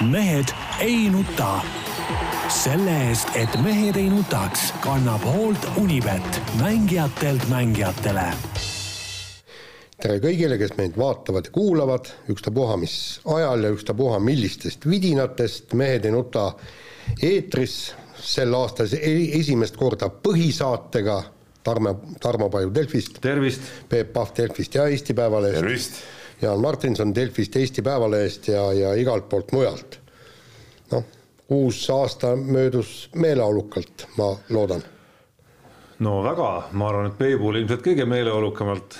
mehed ei nuta. selle eest, et mehed ei nutaks, kannab hoolt Unibet, mängijatelt mängijatele tere kõigile, kes meid vaatavad ja kuulavad, ükstapuha mis ajal ja ükstapuha millistest vidinatest, Mehed ei nuta eetris sel aastal esimest korda põhisaatega Tarmo, Tarmo Paju Delfist. tervist! Peep Pahv Delfist ja Eesti Päevalehest. tervist! Jaan Martinson Delfist, Eesti Päevalehest ja, ja igalt poolt mujalt. noh, uus aasta möödus meeleolukalt, ma loodan. no väga, ma arvan, et Peebul ilmselt kõige meeleolukamalt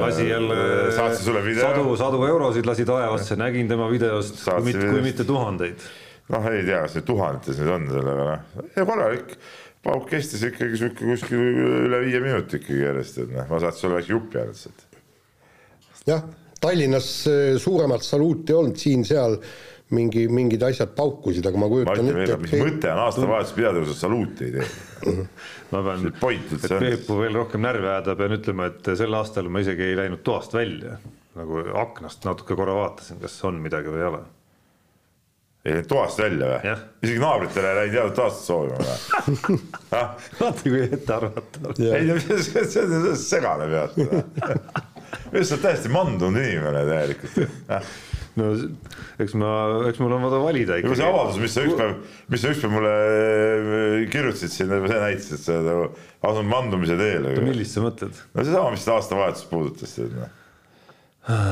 lasi jälle Äh, saatsin sulle video. sadu, sadu eurosid lasi taevasse, nägin tema videost, kui mitte, kui mitte tuhandeid. noh, ei tea, kas see tuhandetes nüüd on sellega noh, korralik pauk kestis ikkagi sihuke kuskil üle viie minuti ikkagi järjest, et noh, ma saatsin sulle väikse jupi lihtsalt. jah, Tallinnas eh, suuremat saluuti ei olnud, siin-seal mingi, mingid asjad paukusid, aga ma kujutan Martin ette, Veeber, mis mõte on aastavahetus pidada, kui sa saluuti ei tee? ma pean, et on? Peepu veel rohkem närvi ajada, pean ütlema, et sel aastal ma isegi ei läinud toast välja. nagu aknast natuke korra vaatasin, kas on midagi või ei ole. ei läinud toast välja või isegi naabritele ei läinud head aastat soovima või? vaata kui ette arvata. ei no see, see segane pealt. just sa oled täiesti mandunud inimene täielikult. no eks ma, eks mul on vaja valida juba see avaldus, mis sa ükspäev, mis sa ükspäev mulle äh, kirjutasid siin, see näitas, et sa oled nagu asunud mandumise teele. millist sa mõtled? no seesama, mis aastavahetust puudutas. noh.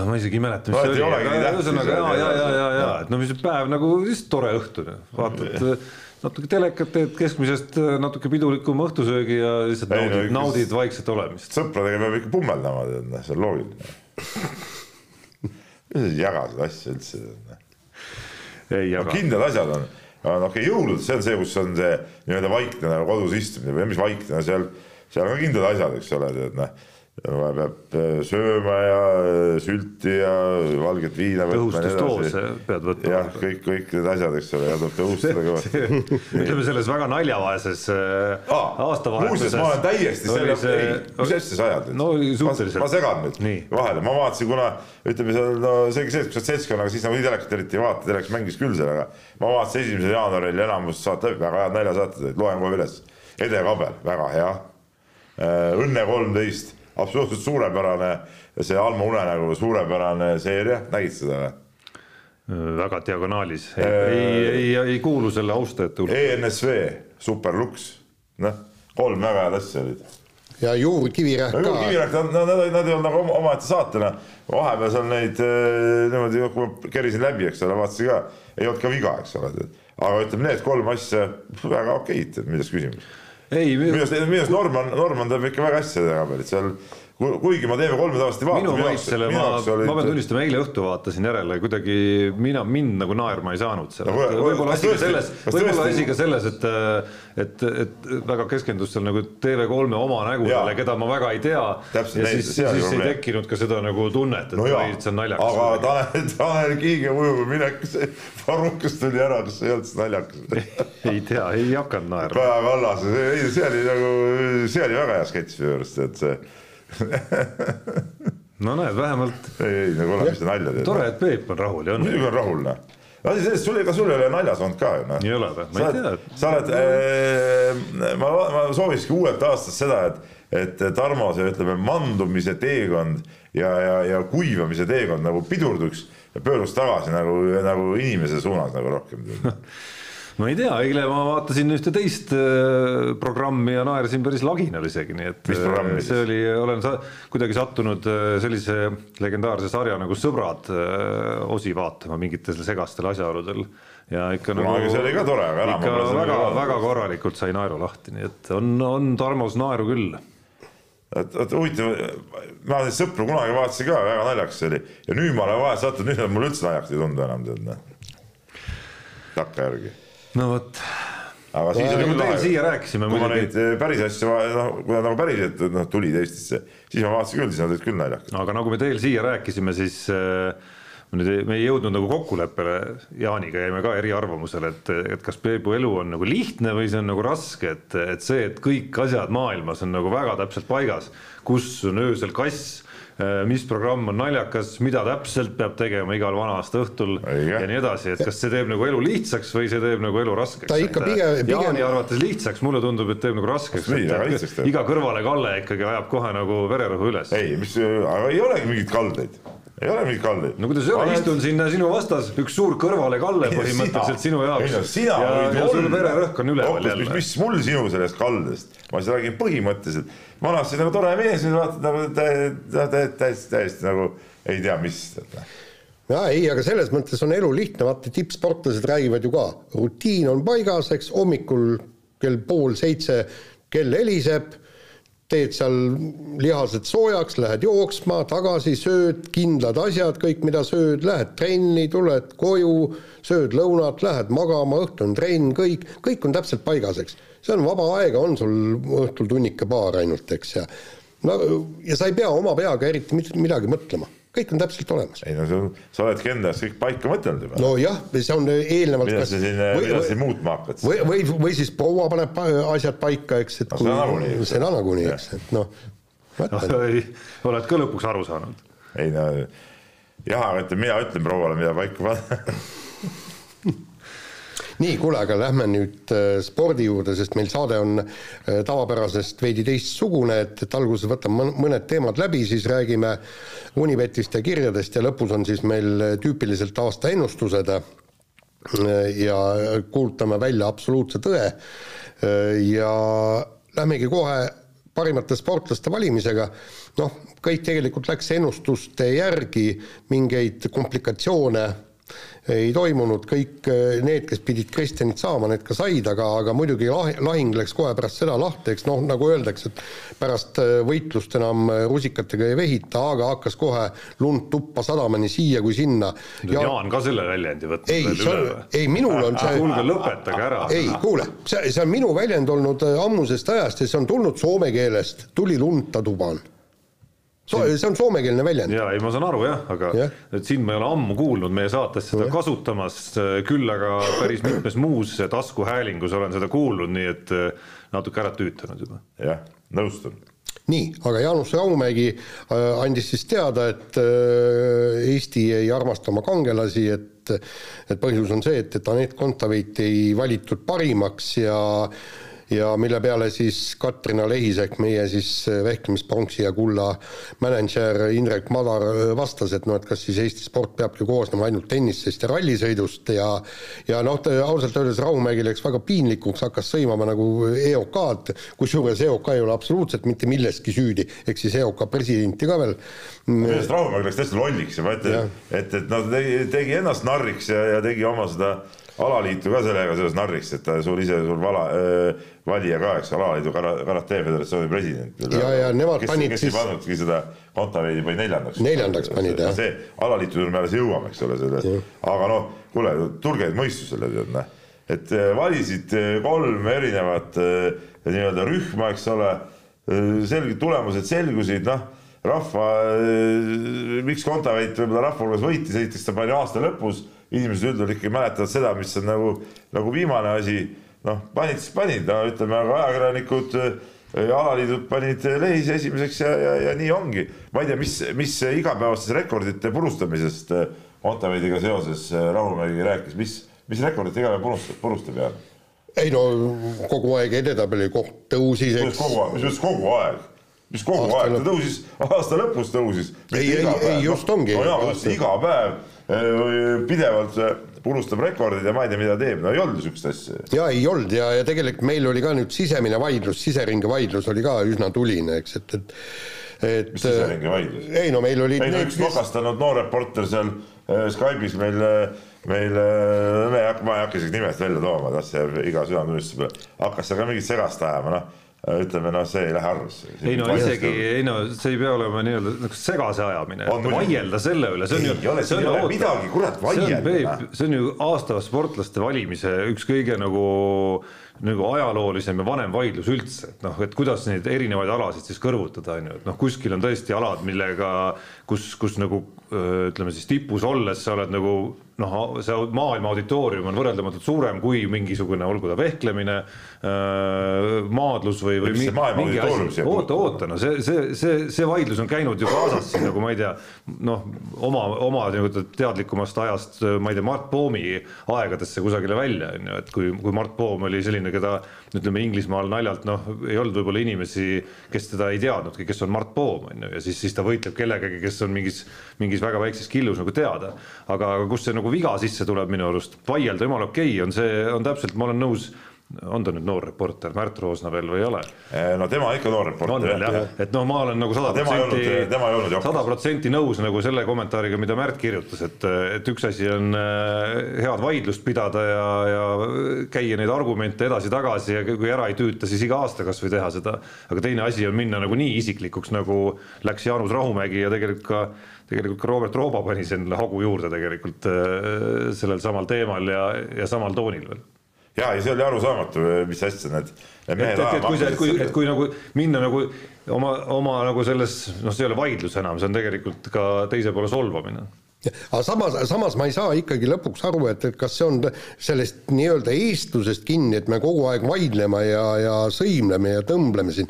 ma isegi ei mäleta, mis see oli, aga ühesõnaga ja, ja, ja, ja, ja et no mis päev nagu lihtsalt tore õhtu, vaatad natuke telekat, teed keskmisest äh, natuke pidulikuma õhtusöögi ja lihtsalt Ei, no naudid, ikka- naudid vaikset olemist. sõpradega peab ikka pummeldama, tead, noh, see on loogiline. jaga seda asja üldse. ei jaga. kindlad asjad on, on okei okay,, jõulud, see on see, kus on see nii-öelda vaikne nagu kodus istumine või mis vaikne seal, seal on ka kindlad asjad, eks ole, tead noh. Peab äh, sööma ja äh, sülti ja valget viina võtma. tõhustusdoose pead võtma. jah, kõik, kõik need asjad, eks ole, ja tuleb tõhustada kõvasti. ütleme selles väga naljavaeses äh, aastavahetuses. muuseas, ma olen täiesti selle, ei, mis asja sa ajad nüüd? no suhteliselt ma segan nüüd Nii. vahele, ma vaatasin, kuna ütleme seal no seegi see, et sa oled seltskonnaga, siis nagu telekat eriti ei vaata, telekas mängis küll sellega. ma vaatasin esimesel jaanuaril enamus saate, väga head naljasaated loen kohe üles. Ede Kabel, väga hea. Õnne kolmteist, absoluutselt suurepärane, see Alma unenägu, suurepärane seeria, nägid seda või? väga diagonaalis, ei, ei, ei, ei kuulu selle austajate hulka. ENSV, Superlux, noh, kolm väga head asja olid. Ja Juur Kivirähk ka. Juur Kivirähk, nad, nad, nad, ei olnud nagu oma- omaette saatena, vahepeal seal neid eh, niimoodi, kui ma kerisin läbi, eks ole, vaatasin ka, ei olnud ka viga, eks ole, aga ütleme, need kolm asja väga okeid, milles küsimus. ei, minu arust, minu arust Norman, Norman teeb ikka väga hästi selle kabelit, seal ku- kuigi ma TV3-e tavaliselt ei vaata. minu maitsele ma, ma pean tunnistama, eile õhtu vaatasin järele, kuidagi mina, mind nagu naerma ei saanud seal No võib-olla asi ka selles, võib-olla asi ka selles, et et, et väga keskendus seal nagu TV3-e oma nägudele keda ma väga ei tea. Ja siis, siis ei tekkinud ka seda nagu tunnet, et no oi, see on naljakas. aga Tanel, Tanel Kiige ujuga minek, see Farukas tuli ära, kas see ei olnud siis naljakas? ei tea, ei hakanud naerma. Kaja Kallas, ei see oli nagu, see oli väga hea sketš minu arust, et see no näed, vähemalt ei, ei nagu ole, mis sa nalja teed. tore, et Peep on rahul ja on. muidugi on rahul noh. asi selles, sul, ega sul ei ole naljas olnud ka ju noh. ei ole või? ma ei tea, sa oled äh,, ma, ma soovikski uuelt aastast seda, et, et Tarmo see ütleme mandumise teekond ja, ja, ja kuivamise teekond nagu pidurduks ja pöörduks tagasi nagu, nagu inimese suunas nagu rohkem. ma ei tea, eile ma vaatasin ühte teist äh, programmi ja naersin päris laginal isegi, nii et äh, see oli, olen sa kuidagi sattunud äh, sellise legendaarse sarja nagu Sõbrad äh, osi vaatama mingitel segastel asjaoludel. Ja ikka Kunagi see oli ka tore, aga enam ikka väga, väga korralikult sai naeru lahti, nii et on, on Tarmos naeru küll. Et, et huvitav, ma neid sõpru kunagi vaatasin ka, väga naljakas oli. Ja nüüd ma olen vahel sattunud, nüüd nad mulle üldse naljakad ei tundu enam tead noh. takkajärgi, no vot, aga siis oli küll lahe siia rääkisime kui ma neid eh, päris asju, noh, kui nad nagu päriselt noh, tulid Eestisse, siis ma vaatasin küll, siis nad olid küll naljakad. aga nagu me teil siia rääkisime, siis me nüüd ei, me ei jõudnud nagu kokkuleppele, Jaaniga jäime ka eriarvamusele, et, et kas Peebu elu on nagu lihtne või see on nagu raske, et, et see, et kõik asjad maailmas on nagu väga täpselt paigas, kus on öösel kass, mis programm on naljakas, mida täpselt peab tegema igal vana-aasta õhtul Õige. ja nii edasi, et kas see teeb nagu elu lihtsaks või see teeb nagu elu raskeks. Ta ikka pigem- pigem- Jaani arvates lihtsaks, mulle tundub, et teeb nagu raskeks. Nii, väga lihtsaks teeb. iga kõrvalekalle ikkagi ajab kohe nagu vererõhu üles. ei, mis, aga ei olegi mingeid kaldeid, ei ole mingeid kaldeid. no kuidas ei ole, istun sinna sinu vastas, üks suur kõrvalekalle põhimõtteliselt sinu jaoks. ei no sina ja, võid ja sul vererõhk on üleval jälle. mis mul sinu sellest kaldest, ma siis räägin põhimõtteliselt, vanasti nagu tore mees, nüüd vaatad nagu täiesti, täiesti, täiesti nagu ei tea mis. ja ei, aga selles mõttes on elu lihtne, vaata tippsportlased räägivad ju ka, rutiin on paigas, eks hommikul kell pool seitse kell heliseb, teed seal lihased soojaks, lähed jooksma, tagasi sööd kindlad asjad, kõik, mida sööd, lähed trenni, tuled koju, sööd lõunat, lähed magama, õhtul on trenn, kõik, kõik on täpselt paigas, eks. see on vaba aega, on sul õhtul tunnike paar ainult, eks, ja no ja sa ei pea oma peaga eriti midagi mõtlema, kõik on täpselt olemas. ei no sa, sa oledki enda jaoks kõik paika mõtelnud juba. nojah, see on eelnevalt mida sa siin, mida sa siin muutma hakkad? või, või, või siis proua paneb pa- asjad paika, eks, et No nagunii, eks. seda nagunii, eks, et noh, ütlen, oled ka lõpuks aru saanud? ei no jah, aga ütleme, mina ütlen prouale, mida paika panna nii, kuule, aga lähme nüüd äh, spordi juurde, sest meil saade on äh, tavapärasest veidi teistsugune, et, et alguses võtame mõn- mõned teemad läbi, siis räägime Unibetist ja kirjadest ja lõpus on siis meil äh, tüüpiliselt aasta ennustused ja kuulutame välja absoluutse tõe ja lähmegi kohe parimate sportlaste valimisega, noh, kõik tegelikult läks ennustuste järgi, mingeid komplikatsioone ei toimunud, kõik eh, need, kes pidid Kristjanit saama, need ka said, aga, aga muidugi lah-, lahing läks kohe pärast seda lahti, eks noh, nagu öeldakse, et pärast eh, võitlust enam eh, rusikatega ei vehita, aga hakkas kohe lund tuppa sadama nii siia kui sinna. Ja... Jaan ka selle väljendi võtnud ei, veel üle on, või? ei minul on see kuulge, lõpetage ära. ei, kuule, see, see on minu väljend olnud ammusest ajast ja see on tulnud soome keelest, tuli lund ta tuban. See on soomekeelne väljend. ja ei, ma saan aru jah, aga Jah. et sind ma ei ole ammu kuulnud meie saates seda kasutamas, küll aga päris mitmes muus taskuhäälingus olen seda kuulnud, nii et eh, natuke ära tüütanud juba. jah, nõustun. nii, aga Jaanus Raumägi äh, andis siis teada, et äh, Eesti ei armasta oma kangelasi, et et põhjus on see, et, et Anett Kontaveit ei valitud parimaks ja ja mille peale siis Katrina Lehisek, meie siis vehklemispronksi ja kulla mänedžer Indrek Madar vastas, et noh, et kas siis Eesti sport peabki koosnema ainult tennisest ja rallisõidust ja ja noh, ausalt öeldes Rahumägi läks väga piinlikuks, hakkas sõimama nagu EOK-d, kusjuures EOK ei ole absoluutselt mitte milleski süüdi, ehk siis EOK presidenti ka veel. Minu arust Rahumägi läks täiesti lolliks ja ma ütlen, et, et noh, tegi, tegi ennast narriks ja, ja tegi oma seda alaliitu ka sellega seoses narriks, et ta sul ise, sul vala äh,, valija ka, eks, alaliidu kara- karate föderatsiooni president. Ja, ja nemad kes, panid kes siis- ei pannudki seda Kontaveidi pani neljandaks. Neljandaks panid, jah. see alaliitudele me alles jõuame, eks ole, selle, aga noh, kuule, tulge nüüd mõistusele, tead noh. et äh, valisid äh, kolm erinevat äh, nii-öelda rühma, eks ole, selged tulemused selgusid, noh rahva, miks Kontaveit võib-olla rahva hulgas võitis, esiteks ta pani aasta lõpus, inimesed üldjuhul ikkagi mäletavad seda, mis on nagu, nagu viimane asi, noh, panid siis panid, no ütleme, aga ajakirjanikud ja alaliidud panid lehise esimeseks ja, ja, ja nii ongi. ma ei tea, mis, mis igapäevasest rekordite purustamisest Kontaveidiga seoses Rahumägi rääkis, mis, mis rekordit iga päev purustab, purustab Jaan? ei no kogu aeg edetabeli koht tõusis, eks. kogu aeg, mis mõttes kogu aeg? mis kogu Aasta aeg, ta tõusis, aasta lõpus tõusis. Ei, ei, ei, just ongi. no jaa, just iga päev pidevalt eh, purustab rekordid ja ma ei tea, mida teeb, no ei olnud sihukest asja. ja ei olnud ja, ja tegelikult meil oli ka nüüd sisemine vaidlus, siseringi vaidlus oli ka üsna tuline, eks, et, et et mis siseringi vaidlus? ei no meil olid ei no üks nokastanud noor reporter seal äh, Skype'is meil, meil, äh, me ei hakka, ma ei hakka isegi nimesid välja tooma, noh, see jääb iga südametunnistuse peale, hakkas seal ka mingit segast ajama, noh, ütleme, noh, see ei lähe arvesse. ei no isegi, ei no see ei pea olema nii-öelda nagu segase ajamine, vaielda selle üle, see on Ei ju. ole, siin ei ole midagi, kurat, vaielda. see on ju aasta sportlaste valimise üks kõige nagu, nagu ajaloolisem ja vanem vaidlus üldse, et noh, et kuidas neid erinevaid alasid siis kõrvutada, on ju, et noh, kuskil on tõesti alad, millega, kus, kus nagu ütleme siis tipus olles sa oled nagu noh, see maailma auditoorium on võrreldamatult suurem kui mingisugune, olgu ta vehklemine, maadlus või, või mingi auditoorium asi, oota, oota, no see, see, see, see vaidlus on käinud ju kaasas siin nagu ma ei tea, noh, oma, oma nii-öelda teadlikumast ajast, ma ei tea, Mart Poomi aegadesse kusagile välja, on ju, et kui, kui Mart Poom oli selline, keda ütleme Inglismaal naljalt noh, ei olnud võib-olla inimesi, kes teda ei teadnudki, kes on Mart Poom, on ju, ja siis, siis ta võitleb kellegagi, kes on mingis, mingis väga väikses killus nagu teada. aga, aga kus see nagu viga sisse tuleb minu arust, vaielda jumala okei okay, on see, on täpselt, ma olen nõus on ta nüüd noor reporter, Märt Roosna veel või ei ole? Eh, no tema ikka noor on reporter veel jah, et noh, ma olen nagu sada protsenti, jokker. sada protsenti nõus nagu selle kommentaariga, mida Märt kirjutas, et, et üks asi on äh, head vaidlust pidada ja, ja käia neid argumente edasi-tagasi ja kui ära ei tüüta, siis iga aasta kasvõi teha seda. aga teine asi on minna nagu nii isiklikuks, nagu läks Jaanus Rahumägi ja tegelikult ka tegelikult ka Robert Rooba pani endale hagu juurde tegelikult sellel samal teemal ja, ja samal toonil veel ja, ja see oli arusaamatu, mis asja need, need et, mehed et, et kui see, et kui, et kui nagu minna nagu oma, oma nagu selles, noh, see ei ole vaidlus enam, see on tegelikult ka teise poole solvamine. aga samas, samas ma ei saa ikkagi lõpuks aru, et, et kas see on sellest nii-öelda eestlusest kinni, et me kogu aeg vaidleme ja, ja sõimleme ja tõmbleme siin,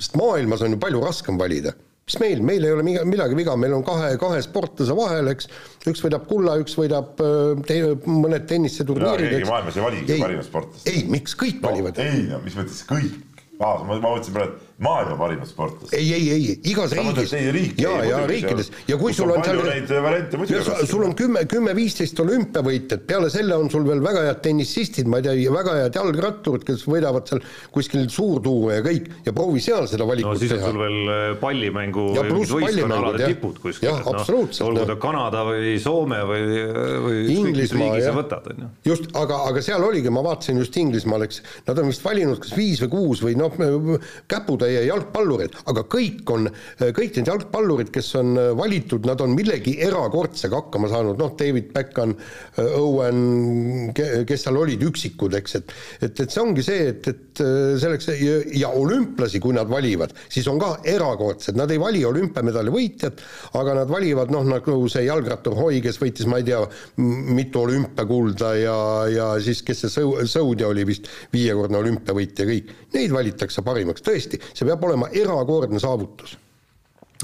sest maailmas on ju palju raskem valida mis meil, meil ei ole midagi viga, meil on kahe, kahe sportlase vahel, eks, üks võidab kulla, üks võidab äh, te, mõned tenniseturniirid, eks. maailmas ei valigi Ei, parimat sportlast. ei, miks kõik no, valivad? ei no mis mõttes kõik, ma, ma mõtlesin praegu, maailma parimat sportlast. ei, ei, ei, igas Sa mõtled riigis riike? ja, ja riikides seal- ja kui sul on on palju neid variante muidugi raskem. sul on kümme, kümme-viisteist olümpiavõitjat, peale selle on sul veel väga head tennisistid, ma ei tea, ja väga head jalgratturid, kes võidavad seal kuskil suurtuure ja kõik ja proovi seal seda no valikut siis on teha sul veel äh, pallimängu Ja pluss pallimängud, jah. tipud kuskil. Jah, absoluutselt, olgu noh. ta Kanada või Soome või, või Inglismaa, jah. just, aga, aga seal oligi, ma vaatasin just Inglismaal, eks, nad on vist valinud kas viis või kuus või noh, käputäie jalgpallureid, aga kõik on, kõik need jalgpallurid, kes on valitud, nad on millegi erakordsega hakkama saanud, noh, David Beckham, Owen, kes seal olid, üksikud, eks, et et, et see ongi see, et, et selleks ja, ja olümplasi, kui nad valivad, siis on ka erakordsed, nad ei vali olümpiamedali võitjat, aga nad valivad noh, nagu see jalgrattur Hoi, kes võitis, ma ei tea, mitu olümpiakulda ja, ja siis, kes see Sõu-, Sõudja oli vist viiekordne olümpiavõitja, kõik, neid valitakse parimaks, tõesti, see peab olema erakordne saavutus.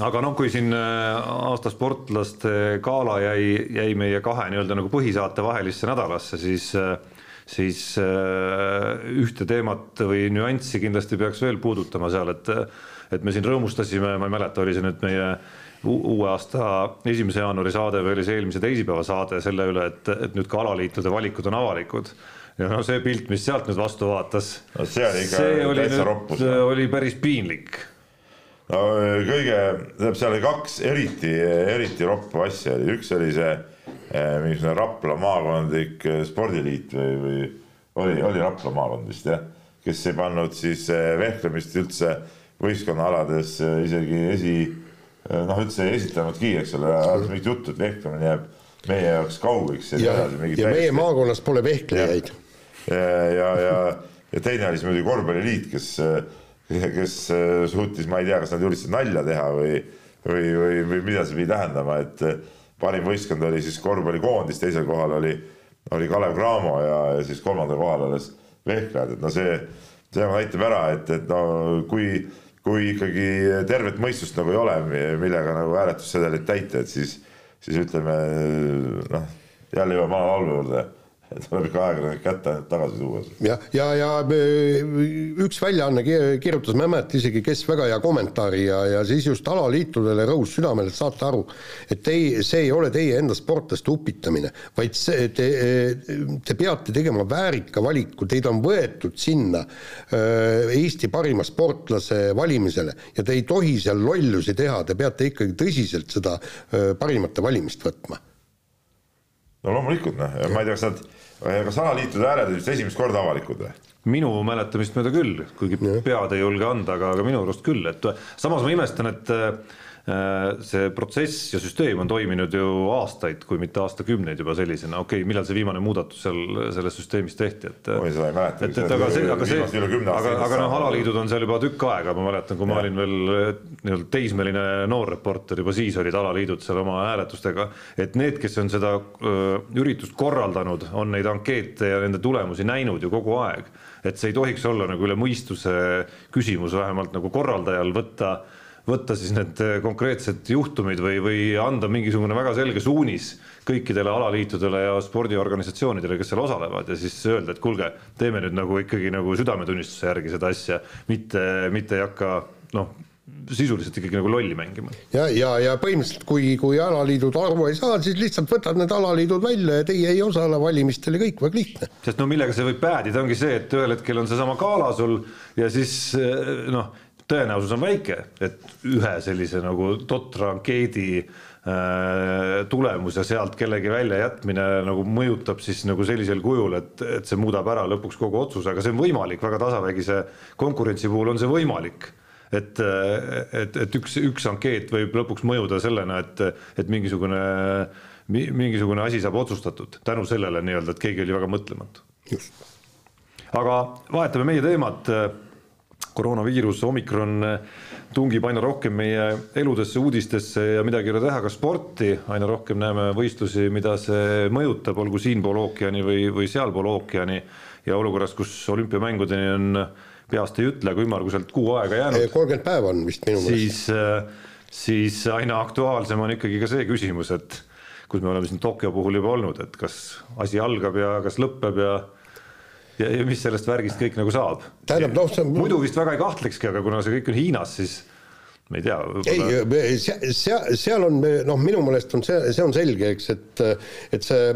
Aga noh, kui siin äh, aasta sportlaste gala jäi, jäi meie kahe nii-öelda nagu põhisaate vahelisse nädalasse, siis äh, siis äh, ühte teemat või nüanssi kindlasti peaks veel puudutama seal, et et me siin rõõmustasime, ma ei mäleta, oli see nüüd meie uue aasta esimese jaanuari saade või oli see eelmise teisipäeva saade selle üle, et, et nüüd ka alaliitude valikud on avalikud ja no see pilt, mis sealt nüüd vastu vaatas, No see oli see oli nüüd, roppus. oli päris piinlik no kõige, tähendab, seal oli kaks eriti, eriti roppu asja üks oli see eh, mingisugune Rapla maakondlik spordiliit või, või oli, oli Rapla maakond vist jah, kes ei pannud siis eh, vehklemist üldse võistkonnaalades isegi esi, noh, üldse ei esitanudki, eks ole, mingit juttu, et vehklemine jääb meie jaoks kaugeks ja ja, ja meie maakonnas pole vehklejaid. ja, ja, ja, ja teine oli siis muidugi korvpalliliit, kes, kes suutis, ma ei tea, kas nad üritasid nalja teha või, või, või, või mida see pidi tähendama, et parim võistkond oli siis korvpallikoondis, teisel kohal oli, oli Kalev Cramo ja, ja siis kolmandal kohal alles vehklejad, et no see, see nagu näitab ära, et, et no kui, kui ikkagi tervet mõistust nagu ei ole, millega nagu hääletussedelit täita, et siis, siis ütleme noh, jälle jõuame vana laulu juurde tuleb ikka ajakirjanik kätte tagasi tuua. ja, ja, ja üks väljaanne ki- kirjutas, ma ei mäleta isegi, kes väga hea kommentaari ja, ja siis just alaliitudele rõhus südamele, et saate aru, et ei, see ei ole teie enda sportlaste upitamine, vaid see, te, te peate tegema väärika valiku, teid on võetud sinna äh, Eesti parima sportlase valimisele ja te ei tohi seal lollusi teha, te peate ikkagi tõsiselt seda äh, parimate valimist võtma no loomulikult noh, ma ei tea, kas nad, kas alaliitude hääled olid esimest korda avalikud või? minu mäletamist mööda küll, kuigi pead ei julge anda, aga, aga minu arust küll, et samas ma imestan, et see protsess ja süsteem on toiminud ju aastaid, kui mitte aastakümneid juba sellisena, okei okay,, millal see viimane muudatus seal selles süsteemis tehti, et. oi, seda ei mäleta. et, et aga see, aga see, aga, aga noh, alaliidud on seal juba tükk aega, ma mäletan, kui ma olin veel nii-öelda teismeline noor reporter, juba siis olid alaliidud seal oma hääletustega, et need, kes on seda öö, üritust korraldanud, on neid ankeete ja nende tulemusi näinud ju kogu aeg. et see ei tohiks olla nagu üle mõistuse küsimus vähemalt nagu korraldajal võtta võtta siis need äh, konkreetsed juhtumid või, või anda mingisugune väga selge suunis kõikidele alaliitudele ja spordiorganisatsioonidele, kes seal osalevad ja siis öelda, et kuulge, teeme nüüd nagu ikkagi nagu südametunnistuse järgi seda asja, mitte, mitte ei hakka noh, sisuliselt ikkagi nagu lolli mängima. ja, ja, ja põhimõtteliselt, kui, kui alaliidud aru ei saa, siis lihtsalt võtad need alaliidud välja ja teie ei osale valimistel ja kõik, väga lihtne. sest no millega see võib päädida, ongi see, et ühel hetkel on seesama gala sul ja siis noh tõenäosus on väike, et ühe sellise nagu totra ankeedi äh, tulemus ja sealt kellegi väljajätmine nagu mõjutab siis nagu sellisel kujul, et, et see muudab ära lõpuks kogu otsuse, aga see on võimalik, väga tasavägise konkurentsi puhul on see võimalik. Et, et, et üks, üks ankeet võib lõpuks mõjuda sellena, et, et mingisugune, mingisugune asi saab otsustatud tänu sellele nii-öelda, et keegi oli väga mõtlematu. aga vahetame meie teemat koroonaviirus, omikron tungib aina rohkem meie eludesse, uudistesse ja midagi ei ole teha, ka sporti, aina rohkem näeme võistlusi, mida see mõjutab, olgu siinpool ookeani või, või sealpool ookeani ja olukorras, kus olümpiamängudeni on peast ei ütle, aga ümmarguselt kuu aega jäänud. kolmkümmend päeva on vist minu meelest. siis, siis aina aktuaalsem on ikkagi ka see küsimus, et kus me oleme siin Tokyo puhul juba olnud, et kas asi algab ja kas lõpeb ja ja, ja mis sellest värgist kõik nagu saab. tähendab, noh, see on muidu vist väga ei kahtlekski, aga kuna see kõik on Hiinas, siis ma ei tea. ei, seal, seal on noh, minu meelest on see, see on selge, eks, et, et see,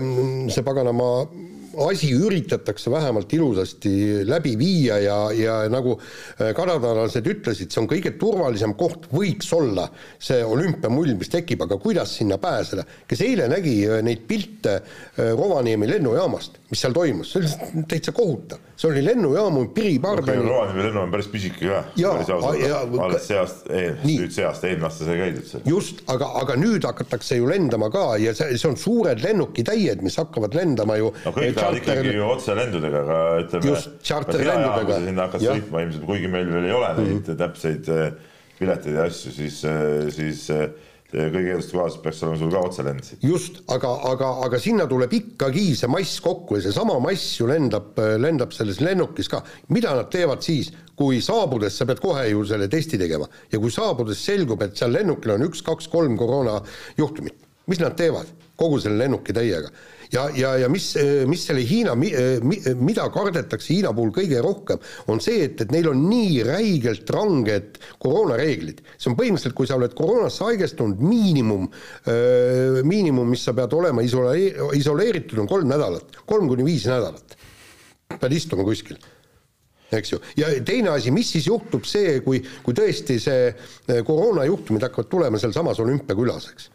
see paganama asi üritatakse vähemalt ilusasti läbi viia ja, ja nagu äh, kanadalased ütlesid, see on kõige turvalisem koht, võiks olla see olümpiamull, mis tekib, aga kuidas sinna pääseda. kes eile nägi äh, neid pilte äh, Rovaniemi lennujaamast, mis seal toimus, see oli täitsa kohutav. see oli lennujaamu piripardani okay,. Rovaniemi lennujaam on päris pisike ka. alles see aasta, nüüd see aasta, eelmine aasta sai käidud seal. just, aga, aga nüüd hakatakse ju lendama ka ja see, see on suured lennukitäied, mis hakkavad lendama ju no, kõik lähevad ikkagi ju otselendudega, aga ütleme. just, tšarterlendudega. sinna hakkas sõitma ilmselt, kuigi meil veel ei ole neid mm -hmm. täpseid äh, pileteid ja asju, siis, siis äh, kõige eelduste kohaselt peaks olema sul ka otselend just, aga, aga, aga sinna tuleb ikkagi see mass kokku ja seesama mass ju lendab, lendab selles lennukis ka. mida nad teevad siis, kui saabudes sa pead kohe ju selle testi tegema ja kui saabudes selgub, et seal lennukil on üks, kaks, kolm koroonajuhtumit, mis nad teevad kogu selle lennuki täiega? Ja, ja, ja mis, mis selle Hiina, mida kardetakse Hiina puhul kõige rohkem, on see, et, et neil on nii räigelt ranged koroonareeglid. see on põhimõtteliselt, kui sa oled koroonasse haigestunud, miinimum, miinimum, mis sa pead olema isole-, isoleeritud, on kolm nädalat, kolm kuni viis nädalat. pead istuma kuskil eks ju, ja teine asi, mis siis juhtub see, kui, kui tõesti see koroonajuhtumid hakkavad tulema sealsamas olümpiakülas, eks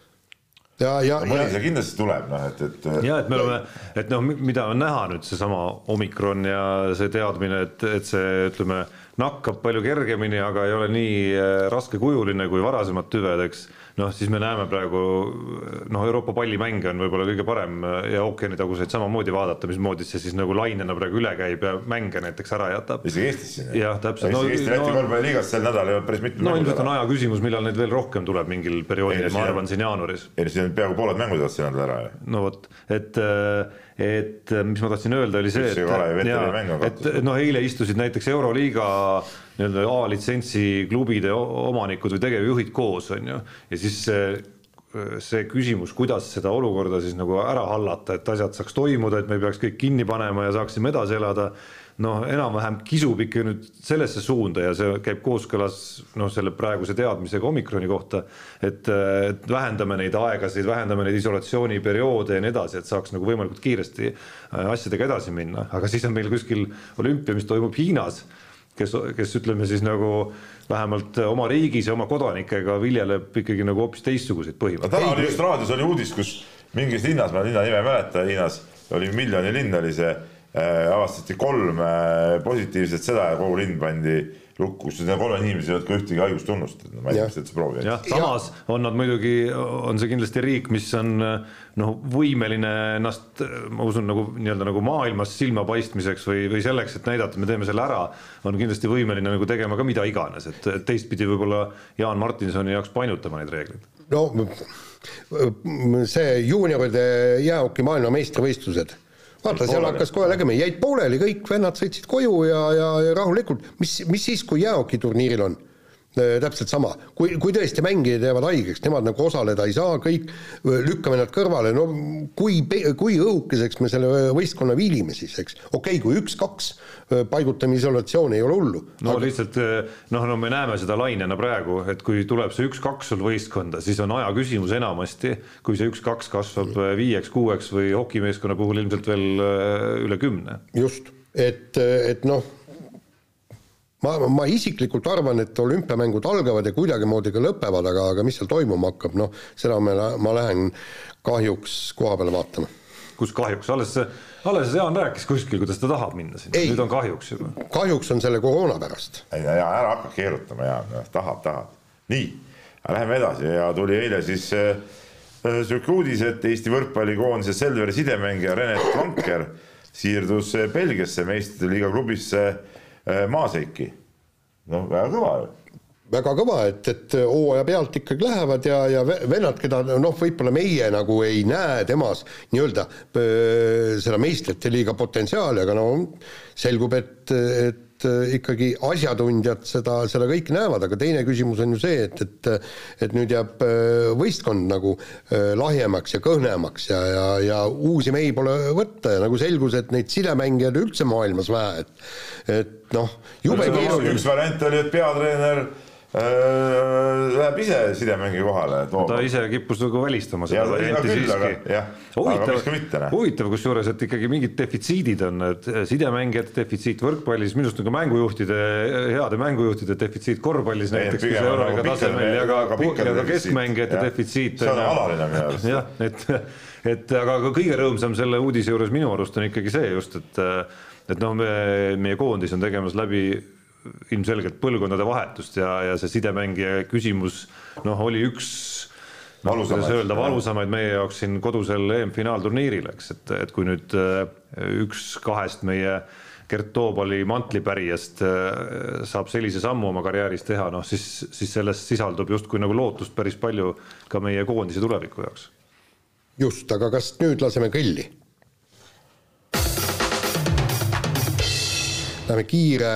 ja, ja, no, mõni see kindlasti tuleb, noh, et, et. ja et me oleme, et noh, mida on näha nüüd seesama omikron ja see teadmine, et, et see ütleme, nakkab palju kergemini, aga ei ole nii äh, raskekujuline kui varasemad tüved, eks noh, siis me näeme praegu noh, Euroopa pallimänge on võib-olla kõige parem ja ookeanitaguseid samamoodi vaadata, mismoodi see siis nagu lainena praegu üle käib ja mänge näiteks ära jätab. isegi Eestis siin. jah, täpselt. No, Eesti Läti no, korvpalliliigas sel nädalal ei olnud päris mitmed no ilmselt on aja küsimus, millal neid veel rohkem tuleb mingil perioodil, ma arvan siin jaanuaris. ei no siin on peaaegu pooled mängud sel nädalal ära ju. no vot, et et mis ma tahtsin öelda, oli see, et, et noh, eile istusid näiteks Euroliiga nii-öelda A-litsentsi klubide omanikud või tegevjuhid koos, on ju, ja siis see see küsimus, kuidas seda olukorda siis nagu ära hallata, et asjad saaks toimuda, et me ei peaks kõik kinni panema ja saaksime edasi elada, noh, enam-vähem kisub ikka nüüd sellesse suunda ja see käib kooskõlas noh, selle praeguse teadmisega omikroni kohta, et, vähendame neid aegasid, vähendame neid isolatsiooniperioode ja nii edasi, et saaks nagu võimalikult kiiresti asjadega edasi minna, aga siis on meil kuskil olümpia, mis toimub Hiinas kes, kes ütleme siis nagu vähemalt oma riigis ja oma kodanikega viljeleb ikkagi nagu hoopis teistsuguseid põhimõtteid. täna oli just raadios oli uudis, kus mingis linnas, ma linna nime ei mäleta, Hiinas oli miljoni linn oli see äh,, avastati kolm äh, positiivset seda ja kogu linn pandi lukku, siis need kolme inimesed ei olnud ka ühtegi haigustunnust, et ma ei tea, mis te üldse proovi jah, samas on nad muidugi, on see kindlasti riik, mis on noh, võimeline ennast, ma usun, nagu nii-öelda nagu maailmas silmapaistmiseks või, või selleks, et näidata, et me teeme selle ära, on kindlasti võimeline nagu tegema ka mida iganes, et et teistpidi võib-olla Jaan Martinsoni jaoks painutama neid reegleid. no see juunioride jäähoki maailmameistrivõistlused, vaata, seal hakkas kohe nägema, jäid pooleli, kõik vennad sõitsid koju ja, ja, ja rahulikult, mis, mis siis, kui jäähokiturniiril on? Täpselt sama, kui, kui tõesti mängijad jäävad haigeks, nemad nagu osaleda ei saa, kõik lükkame nad kõrvale, no kui, kui õhukeseks me selle võistkonna viilime siis, eks. okei okay,, kui üks-kaks paigutame isolatsiooni, ei ole hullu. no aga... lihtsalt noh, no me näeme seda lainena praegu, et kui tuleb see üks-kaks sul võistkonda, siis on aja küsimus enamasti, kui see üks-kaks kasvab viieks-kuueks või hokimeeskonna puhul ilmselt veel äh, üle kümne. just, et, et noh, ma, ma isiklikult arvan, et olümpiamängud algavad ja kuidagimoodi ka lõpevad, aga, aga mis seal toimuma hakkab, noh, seda ma, ma lähen kahjuks koha peale vaatama. kus kahjuks, alles, alles Jaan rääkis kuskil, kuidas ta tahab minna sinna, nüüd on kahjuks juba. kahjuks on selle koroona pärast. ei, ja ära hakka keerutama ja noh, tahab, tahab. nii, läheme edasi ja tuli eile siis äh, sihuke uudis, et Eesti võrkpallikoondise Selveri sidemängija Renet Vanker siirdus äh, Belgiasse meistrite liiga klubisse äh, Maaseiki. noh, väga kõva ju. väga kõva, et, et hooaja pealt ikkagi lähevad ja, ja ve- vennad, keda noh, võib-olla meie nagu ei näe temas nii-öelda öö, seda meistrite liiga potentsiaali, aga no selgub, et, et ikkagi asjatundjad seda, seda kõike näevad, aga teine küsimus on ju see, et, et et nüüd jääb öö, võistkond nagu öö, lahjemaks ja kõhnemaks ja, ja, ja uusi mehi pole võtta ja nagu selgus, et neid sidemängijaid üldse maailmas vähe, et et noh, jube keeruline. üks variant oli, et peatreener läheb ise sidemängija kohale, ta ise kippus nagu välistama seda varianti aga- siiski. Aga noh. huvitav kusjuures, et ikkagi mingid defitsiidid on, et sidemängijate defitsiit võrkpallis, minu arust ka mängujuhtide, heade mängujuhtide defitsiit korvpallis näiteks, on euroliiga nagu tasemel ja ka aga, ja ka keskmängijate defitsiit. See on alaline minu arust. jah, et, et aga ka kõige rõõmsam selle uudise juures minu arust on ikkagi see just, et et noh, me, meie koondis on tegemas läbi ilmselgelt põlvkondade vahetust ja, ja see sidemängija küsimus noh, oli üks noh, kuidas öelda, valusamaid meie jaoks siin kodusel EM-finaalturniiril, eks, et, et kui nüüd äh, üks kahest meie Gert Toobali mantlipärijast äh, saab sellise sammu oma karjääris teha, noh siis, siis sellest sisaldub justkui nagu lootust päris palju ka meie koondise tuleviku jaoks. just, aga kas nüüd laseme grilli? Läheme kiire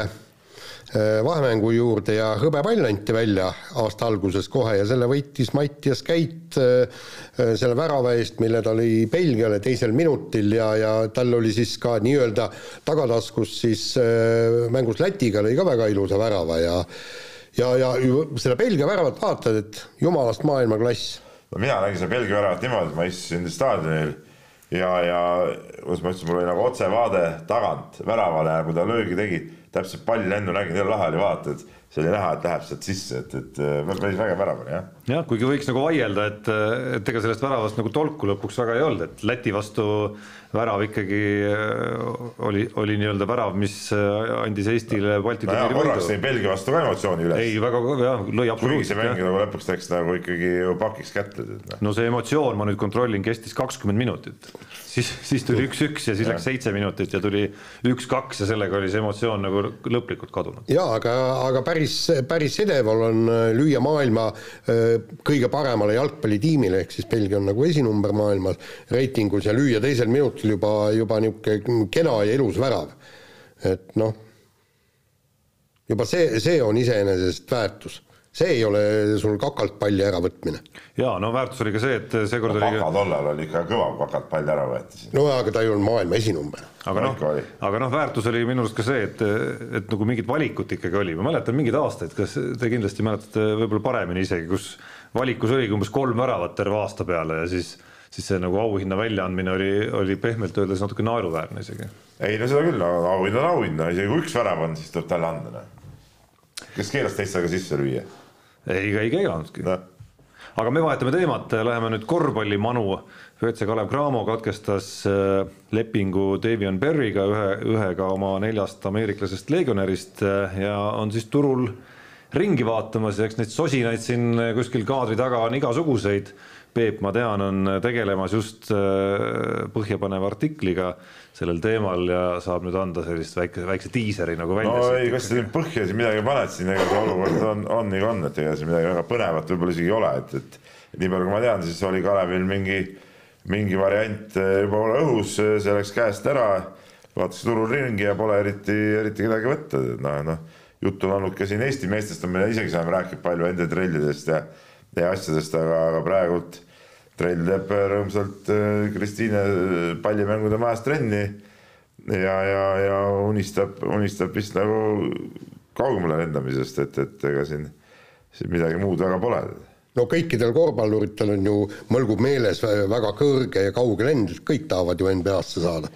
vahemängu juurde ja hõbepall anti välja aasta alguses kohe ja selle võitis Mattias Käit äh, äh, selle värava eest, mille ta lõi Belgiale teisel minutil ja, ja tal oli siis ka nii-öelda tagataskus siis äh, mängus Lätiga lõi ka väga ilusa värava ja ja, ja seda Belgia väravat vaatad, et jumalast maailmaklass. No mina nägin seda Belgia väravat niimoodi, et ma istusin staadionil ja, ja kuidas ma ütlesin, mul oli nagu otsevaade tagant väravale ja kui ta löögi tegi, täpselt palli lennu nägin, jõle lahe oli vaadata, et see oli näha, et läheb sealt sisse, et, et äh, päris vägev värav oli jah. jah, kuigi võiks nagu vaielda, et, et ega sellest väravast nagu tolku lõpuks väga ei olnud, et Läti vastu värav ikkagi äh, oli, oli nii-öelda värav, mis äh, andis Eestile Balti turniiri korraks võidu tõi. Belgia vastu ka emotsiooni üles. ei, väga jah, lõi kuigi see absoluutselt mäng nagu lõpuks läks nagu ikkagi pakiks kätte, et noh. no see emotsioon, ma nüüd kontrollin, kestis kakskümmend minutit, siis, siis tuli üks-üks ja siis läks seitse minutit ja tuli üks-kaks ja sellega oli see emotsioon nagu lõplikult kadunud. jaa, aga, aga päris, päris edeval on äh, lüüa maailma kõige paremale jalgpallitiimile, ehk siis Belgia on nagu esinumber maailmas reitingus ja lüüa teisel minutil juba, juba niisugune kena ja ilus värav. et noh, juba see, see on iseenesest väärtus. see ei ole sul kakalt palli äravõtmine. ja no väärtus oli ka see, et seekord oli Paka tollal oli ikka kõva, kui hakalt pall ära võeti no aga ta ei olnud maailma esinumber. aga noh aga noh, väärtus oli minu arust ka see, et, et nagu mingit valikut ikkagi oli, ma mäletan mingeid aastaid, kas te kindlasti mäletate võib-olla paremini isegi, kus valikus oligi umbes kolm väravat terve aasta peale ja siis, siis see nagu auhinna väljaandmine oli, oli pehmelt öeldes natuke naeruväärne isegi. ei no seda küll, auhind on auhind, no isegi kui üks värav on, siis tuleb talle anda, noh. kes keelas teist aga sisse lüüa? ei, ei keelanudki. noh, aga me vahetame teemat, läheme nüüd korvpallimanu. WC Kalev Cramo katkestas äh, lepingu Davion Berry'ga, ühe, ühega oma neljast ameeriklasest legionärist äh, ja on siis turul ringi vaatamas ja eks neid sosinaid siin kuskil kaadri taga on igasuguseid Peep, ma tean, on tegelemas just äh, põhjapaneva artikliga sellel teemal ja saab nüüd anda sellist väike, väikse diiseri nagu välja. no ei, kas sa nüüd põhja siin midagi paned siin, ega see olukord on, on nagu on, et ega siin midagi väga põnevat võib-olla isegi ei ole, et, et, nii palju, kui ma tean, siis oli Kalevil mingi, mingi variant äh, juba õhus, see läks käest ära, vaatas turul ringi ja pole eriti, eriti kedagi võtta, noh, noh, juttu on olnud ka siin Eesti meestest on, me isegi saame rääkida palju enda trellidest ja ja asjadest, aga, aga praegult trell teeb rõõmsalt äh, Kristiine äh, pallimängude majas trenni ja, ja, ja unistab, unistab vist nagu kaugemale lendamisest, et, et ega siin, siin midagi muud väga pole no kõikidel korvpalluritel on ju, mõlgub meeles väga kõrge ja kauge lend, kõik tahavad ju NBA-sse saada.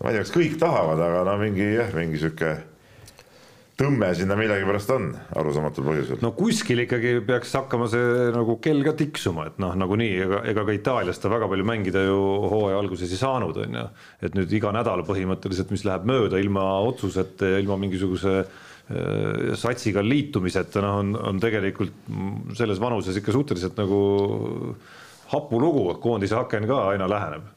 ma ei tea, kas kõik tahavad, aga no mingi jah, mingi sihuke tõmme sinna millegipärast on, arusaamatul põhjusel. no kuskil ikkagi peaks hakkama see nagu kell ka tiksuma, et noh, nagunii ega, ega ka Itaalias ta väga palju mängida ju hooaja alguses ei saanud, on ju. et nüüd iga nädal põhimõtteliselt, mis läheb mööda ilma otsuseta ja ilma mingisuguse äh, satsiga liitumiseta, noh, on, on tegelikult selles vanuses ikka suhteliselt nagu hapu lugu, koondise aken ka aina läheneb.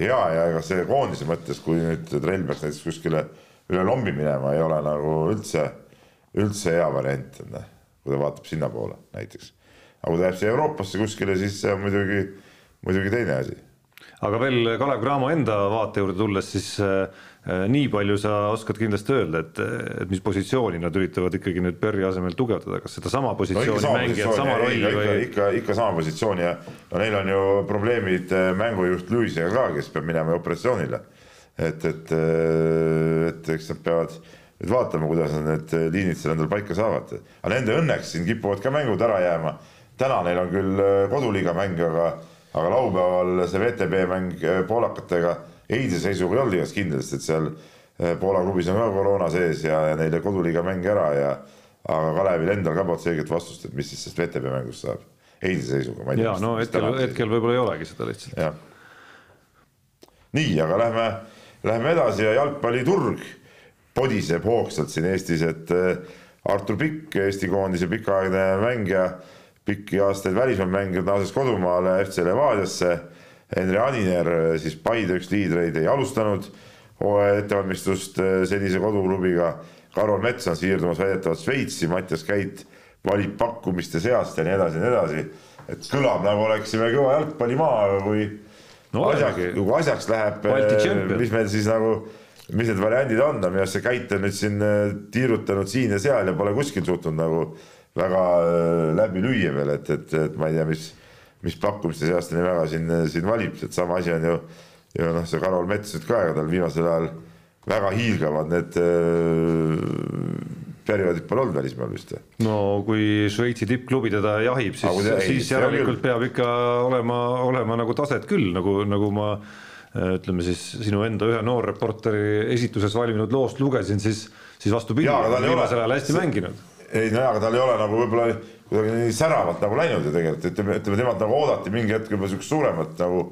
ja, ja ega see koondise mõttes, kui nüüd trell peaks näiteks kuskile üle lombi minema ei ole nagu üldse, üldse hea variant, noh, kui ta vaatab sinnapoole näiteks. aga kui ta jääb siia Euroopasse kuskile, siis see on muidugi, muidugi teine asi. aga veel Kalev Cramo enda vaate juurde tulles, siis äh, nii palju sa oskad kindlasti öelda, et, et mis positsiooni nad üritavad ikkagi nüüd Berri asemel tugevdada, kas sedasama positsiooni no, mängijat, sama rolli või? ikka, ikka, ikka sama positsiooni ja no neil on ju probleemid äh, mängujuht Luisiga ka, kes peab minema operatsioonile et, et, et eks nad peavad nüüd vaatama, kuidas nad need liinid seal endal paika saavad. aga nende õnneks siin kipuvad ka mängud ära jääma. täna neil on küll äh, koduliiga mäng, aga, aga laupäeval see VTB mäng äh, poolakatega eilse seisuga ei olnud igast kindel, sest et seal äh, Poola klubis on ka koroona sees ja, ja neile koduliiga mäng ära ja aga Kalevil endal ka polnud selget vastust, et mis siis sellest VTB mängust saab eilse seisuga. ja no hetkel, hetkel võib-olla ei olegi seda lihtsalt. nii, aga lähme Läheme edasi ja jalgpalliturg podiseb hoogsalt siin Eestis, et äh, Artur Pikk, Eesti koondise pikaaegne mängija, pikki aastaid välismaal mänginud, naases kodumaale FC Levadiasse. Henri Aniner, äh, siis Paide üks liidreid, ei alustanud hooaja ettevalmistust äh, senise koduklubiga. Karol Mets on siirdumas väidetavalt Šveitsi, Mattias Käit valib pakkumiste seast ja nii edasi ja nii edasi. et kõlab nagu oleksime kõva jalgpallimaa, kui no, asjaks, kui asjaks läheb, eh, mis meil siis nagu, mis need variandid on, minu arust see Käit on nüüd siin eh, tiirutanud siin ja seal ja pole kuskil suutnud nagu väga eh, läbi lüüa veel, et, et, et ma ei tea, mis, mis pakkumiste seast ta nii väga siin, siin valib, et sama asi on ju, ju noh, see Karol Mets nüüd ka, ega tal viimasel ajal väga hiilgavad need perioodid pole olnud välismaal vist või? no kui Šveitsi tippklubi teda jahib, siis, siis järelikult peab ikka olema, olema nagu taset küll, nagu, nagu ma ütleme siis sinu enda ühe noorreporteri esituses valminud loost lugesin, siis, siis vastupidi, viimasel ajal hästi mänginud. ei no jaa, aga tal ei ole nagu võib-olla kuidagi nii säravalt nagu läinud ju tegelikult, ütleme, ütleme temalt nagu oodati mingi hetk juba siukest suuremat nagu,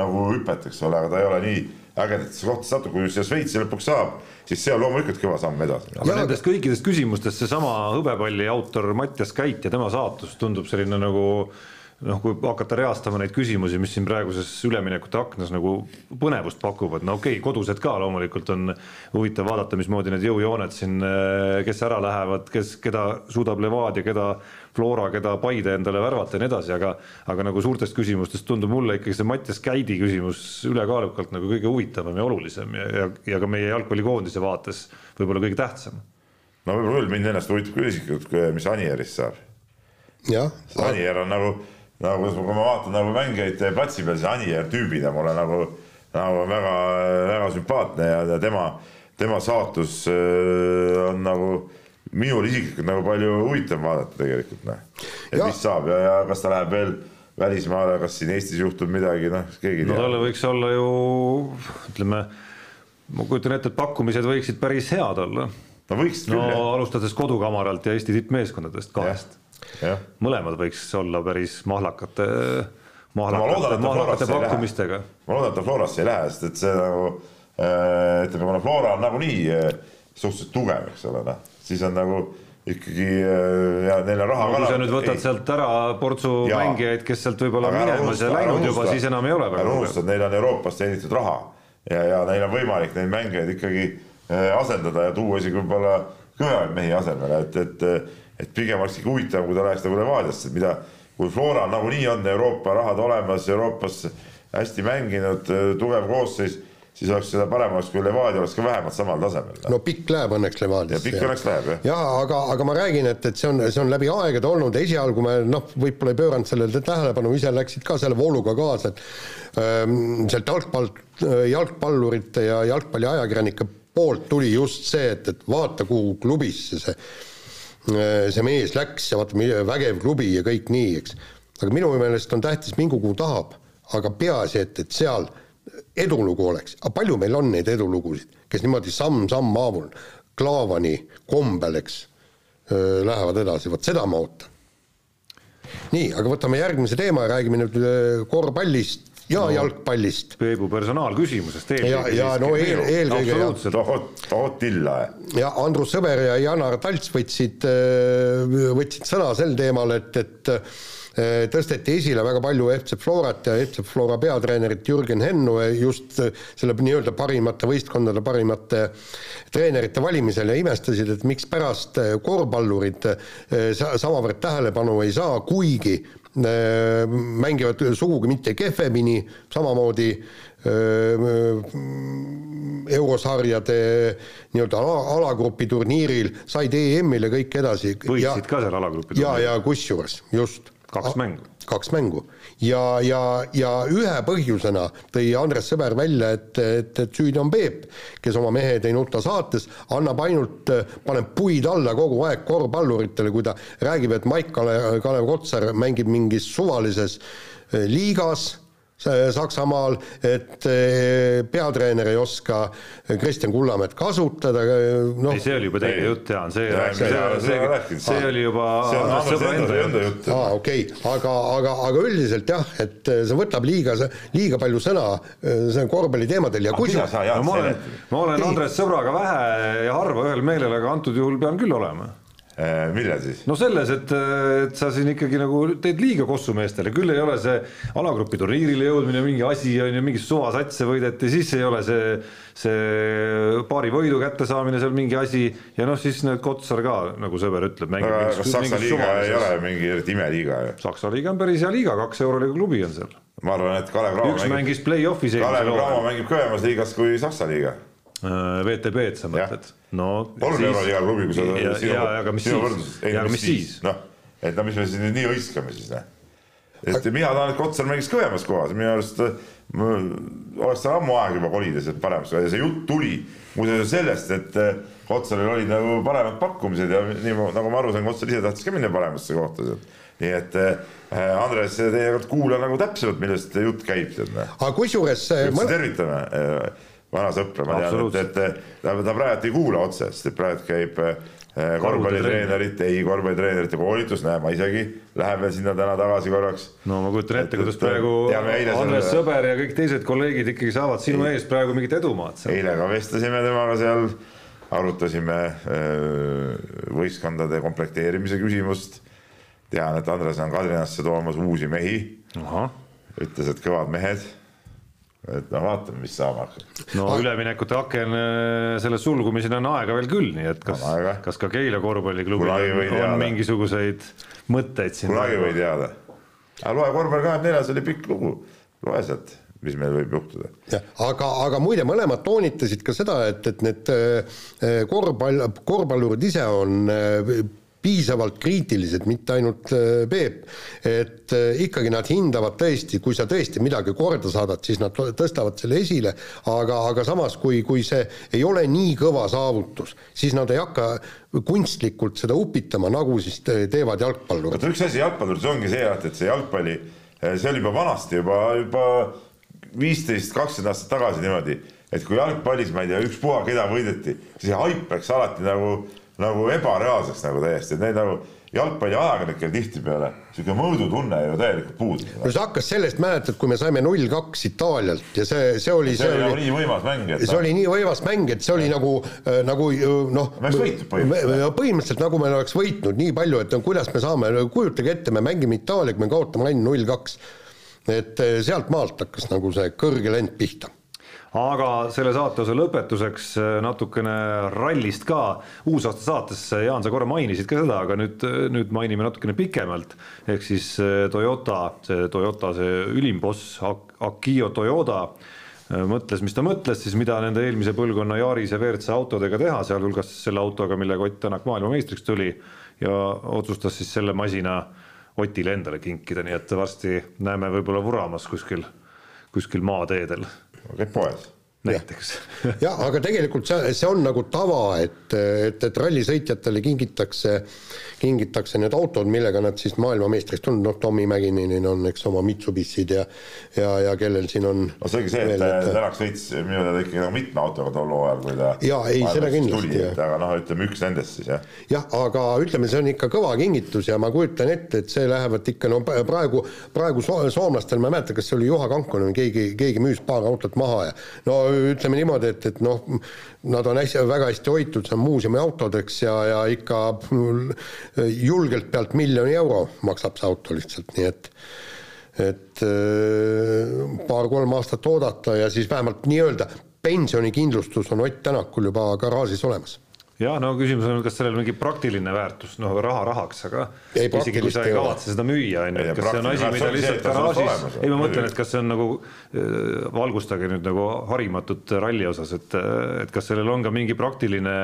nagu hüpet, eks ole, aga ta ei ole nii ägedatesse kohtadesse satub, kui just Šveitsi lõpuks saab, siis see on loomulikult kõva samm edasi. aga nendest kõikidest küsimustest seesama hõbepalli autor Mattias Käit ja tema saatus tundub selline nagu noh, kui hakata reastama neid küsimusi, mis siin praeguses üleminekute aknas nagu põnevust pakuvad, no okei okay,, kodused ka loomulikult on huvitav vaadata, mismoodi need jõujooned siin, kes ära lähevad, kes, keda suudab Levadia, keda Flora, keda Paide endale värvata ja nii edasi, aga aga nagu suurtest küsimustest tundub mulle ikkagi see Mattias Käidi küsimus ülekaalukalt nagu kõige huvitavam ja olulisem ja, ja, ja ka meie jalgpallikoondise vaates võib-olla kõige tähtsam. no võib-olla küll, mind ennast huvitab küll isiklikult, mis Anierist saab. jah. Anier on nagu nagu kui ma vaatan nagu mängijaid platsi peal, siis Anier tüübina mulle nagu, nagu väga, väga sümpaatne ja tema, tema saatus äh, on nagu minul isiklikult nagu palju huvitavam vaadata tegelikult noh, et ja. mis saab ja, ja kas ta läheb veel välismaale, kas siin Eestis juhtub midagi, noh, keegi ei tea. no talle võiks olla ju ütleme, ma kujutan ette, et pakkumised võiksid päris head olla. no võiksid küll no, jah. alustades kodukamaralt ja Eesti tippmeeskondadest kahest mõlemad võiks olla päris mahlakate, mahlakate, ta mahlakate pakkumistega ma loodan, et ta Florasse ei lähe, sest et see nagu äh, ütleme, kuna Flora on nagunii äh, suhteliselt tugev, eks ole, noh, siis on nagu ikkagi äh, ja neil on raha kui sa nüüd võtad sealt ära portsu Jaa. mängijaid, kes sealt võib-olla ära minemas ja ära läinud juba, unusta- siis enam ei ole ära väga unusta, et neil on Euroopas teenitud raha. Ja, ja neil on võimalik neid mängijaid ikkagi äh, asendada ja tuua isegi võib-olla kõvemaid mehi asemele, et, et, et pigem oleks ikka huvitavam, kui ta läheks nagu Levadiasse, mida, kui Flora nagunii on Euroopa rahad olemas, Euroopas hästi mänginud, tugev koosseis, siis oleks seda parem oleks, kui Levadia oleks ka vähemalt samal tasemel. no pikk läheb õnneks ja Levadiasse. pikk õnneks läheb jah. jaa, aga, aga ma räägin, et, et see on, see on läbi aegade olnud, esialgu me noh, võib-olla ei pööranud sellele tähelepanu, ise läksid ka selle vooluga kaasa, et ähm, sealt jalgpall, jalgpallurite ja jalgpalliajakirjanike poolt tuli just see, et, et vaata, kuhu klubisse see see mees läks ja vaata, vägev klubi ja kõik nii, eks. aga minu meelest on tähtis, mingu kuhu tahab, aga peaasi, et, et seal edulugu oleks, aga palju meil on neid edulugusid, kes niimoodi samm-samm haavul, Klaavani kombel, eks, lähevad edasi, vot seda ma ootan. nii, aga võtame järgmise teema ja räägime nüüd korvpallist ja no. jalgpallist. Peebu personaalküsimusest ja, ja no eel, eelkõige jah, absoluutselt, tohut, tohut tilla. ja Andrus Sõber ja Janar Talts võtsid, võtsid sõna sel teemal, et, et tõsteti esile väga palju FC Florat ja FC Flora peatreenerit Jürgen Hennu just selle nii-öelda parimate võistkondade parimate treenerite valimisel ja imestasid, et mikspärast korvpallurid sa- samavõrd tähelepanu ei saa, kuigi mängivad sugugi mitte kehvemini, samamoodi öö, eurosarjade nii-öelda ala, alagrupi turniiril said EM-ile kõik edasi. võitsid ka seal alagrupi ja, ja kusjuures just. Kaks mängu. kaks mängu ja, ja, ja ühe põhjusena tõi Andres Sõber välja, et, et, et süüdi on Peep, kes oma Mehed ei nuta saates annab ainult, paneb puid alla kogu aeg korvpalluritele, kui ta räägib, et Maik Kalev, Kalev Kotsar mängib mingis suvalises eh, liigas Saksamaal, et eh, peatreener ei oska Kristjan Kullamäed kasutada, noh ei, see oli juba teine jutt, Jaan, see see, see, see, see oli juba on Sõbra enda, enda jutt. aa, okei okay., aga, aga, aga üldiselt jah, et see võtab liiga, liiga palju sõna see korvpalliteemadel ja kusjuures sa, no ma olen ma olen. Andres Sõbraga vähe ja harva ühel meelel, aga antud juhul pean küll olema millal siis? no selles, et, et sa siin ikkagi nagu teed liiga kossumeestele, küll ei ole see alagrupi turniirile jõudmine mingi asi on ju, mingi suvasatse võideti, siis ei ole see, see paari võidu kättesaamine seal mingi asi ja noh, siis need Kotsar ka, nagu sõber ütleb, Saksa liiga ei ole mingi eriti imeliiga ju? Saksa liiga on päris hea liiga, kaks euroliiga klubi on seal. ma arvan, et Kalev Cramo üks mängib, mängis play-off'is Kalev Cramo mängib kõvemas liigas kui Saksa liiga. VTB-d sa mõtled? no kolm euroliiga klubi, kui sa ja, ja, aga mis siis, ja aga mis siis? noh, et no mis me nüüd nii hõiskame siis noh. et mina tahan, et Kotsar mängiks kõvemas kohas, minu arust äh, ma- oleks tal ammu aeg juba kolida sealt paremaks ja see jutt tuli muuseas sellest, et äh, Kotsaril olid nagu paremad pakkumised ja nii ma- nagu ma aru sain, Kotsar ise tahtis ka minna paremasse kohta sealt. nii et äh, Andres, teie kord kuula nagu täpsemalt, millest jutt käib tead noh aga kusjuures mõne- tervitame äh, vana sõpra, ma tean, et, et ta, ta praegu ei kuula otse, sest et praegu käib äh, korvpallitreenerite, ei korvpallitreenerite koolitus, näe, ma isegi lähen veel sinna täna tagasi korraks. no ma kujutan ette, Et- kuidas praegu Andres selle- Sõber ja kõik teised kolleegid ikkagi saavad sinu ees praegu mingit edumaad eile ka vestlesime temaga seal, arutasime äh, võistkondade komplekteerimise küsimust. tean, et Andres on Kadrinasse toomas uusi mehi, ütles, et kõvad mehed. Et no vaatame, mis saama hakkab. no üleminekute aken äh, selle sulgumiseni on aega veel küll, nii et kas kas ka Keila korvpalliklubil on, on teada. mingisuguseid mõtteid siin? kunagi ei või teada. aga loe korvpall kahekümne neljas oli pikk lugu, loe sealt, mis meil võib juhtuda. jah, aga, aga muide, mõlemad toonitasid ka seda, et, et need äh, korvpall, korvpallurid ise on äh, piisavalt kriitilised, mitte ainult äh, Peep, et äh, ikkagi nad hindavad tõesti, kui sa tõesti midagi korda saadad, siis nad tõstavad selle esile, aga, aga samas, kui, kui see ei ole nii kõva saavutus, siis nad ei hakka kunstlikult seda upitama, nagu siis te- teevad jalgpallurid. üks asi jalgpalluris ongi see, et, et see jalgpalli, see oli juba vanasti juba, juba viisteist, kakskümmend aastat tagasi niimoodi, et kui jalgpallis, ma ei tea, ükspuha keda võideti, siis haip läks alati nagu, nagu ebareaalseks nagu täiesti, et need nagu jalgpalliajakirjanikel tihtipeale sihuke mõõdutunne ju täielikult puudub. no see hakkas sellest, mäletad, kui me saime null kaks Itaalialt ja see, see oli, see oli nagu nii võimas mäng, et see oli nii võimas mäng, et see oli nagu, nagu noh. Me oleks võitnud põhimõtteliselt. põhimõtteliselt nagu me oleks võitnud nii palju, et no kuidas me saame, kujutage ette, me mängime Itaaliaga, me kaotame ainult null kaks. et eh, sealt maalt hakkas nagu see kõrge lend pihta aga selle saateosa lõpetuseks äh, natukene rallist ka. uusaasta saates, Jaan, sa korra mainisid ka seda, aga nüüd, nüüd mainime natukene pikemalt. ehk siis äh, Toyota, see Toyota, see ülim boss Ak- Akio Toyoda äh, mõtles, mis ta mõtles siis, mida nende eelmise põlvkonna Yaris ja WRC autodega teha, sealhulgas selle autoga, millega Ott Tänak maailmameistriks tuli ja otsustas siis selle masina Otile endale kinkida, nii et varsti näeme võib-olla vuramas kuskil, kuskil maateedel käib poes. Näiteks. jah, aga tegelikult see, see on nagu tava, et, et, et rallisõitjatele kingitakse, kingitakse need autod, millega nad siis maailmameistriks tulnud, noh, Tommy Mäkinenil on, eks oma Mitsubishid ja ja, ja kellel siin on no see ongi see, et Tänak sõitis minu teada ikkagi nagu mitme autoga tol hooajal, kui ta Jaa, ei, seda kindlasti, jah. et aga noh, ütleme üks nendest siis jah. jah, aga ütleme, see on ikka kõva kingitus ja ma kujutan ette, et see lähevad ikka no praegu, praegu so soomlastel, ma ei mäleta, kas see oli Juha Kankonen, keegi, keegi müüs paar autot maha ja no ütleme niimoodi, et, et noh, nad on hästi, väga hästi hoitud, see on muuseumi autodeks ja, ja ikka julgelt pealt miljoni euro maksab see auto lihtsalt, nii et et äh, paar-kolm aastat oodata ja siis vähemalt nii-öelda pensionikindlustus on Ott Tänakul juba garaažis olemas ja no küsimus on, kas sellel mingi praktiline väärtus, noh raha rahaks, aga Ei, isegi kui sa ei kavatse seda müüa, on ju, kas see on asi, mida lihtsalt garaažis ei ma mõtlen, et kas see on nagu, valgustage nüüd nagu harimatut ralli osas, et, et kas sellel on ka mingi praktiline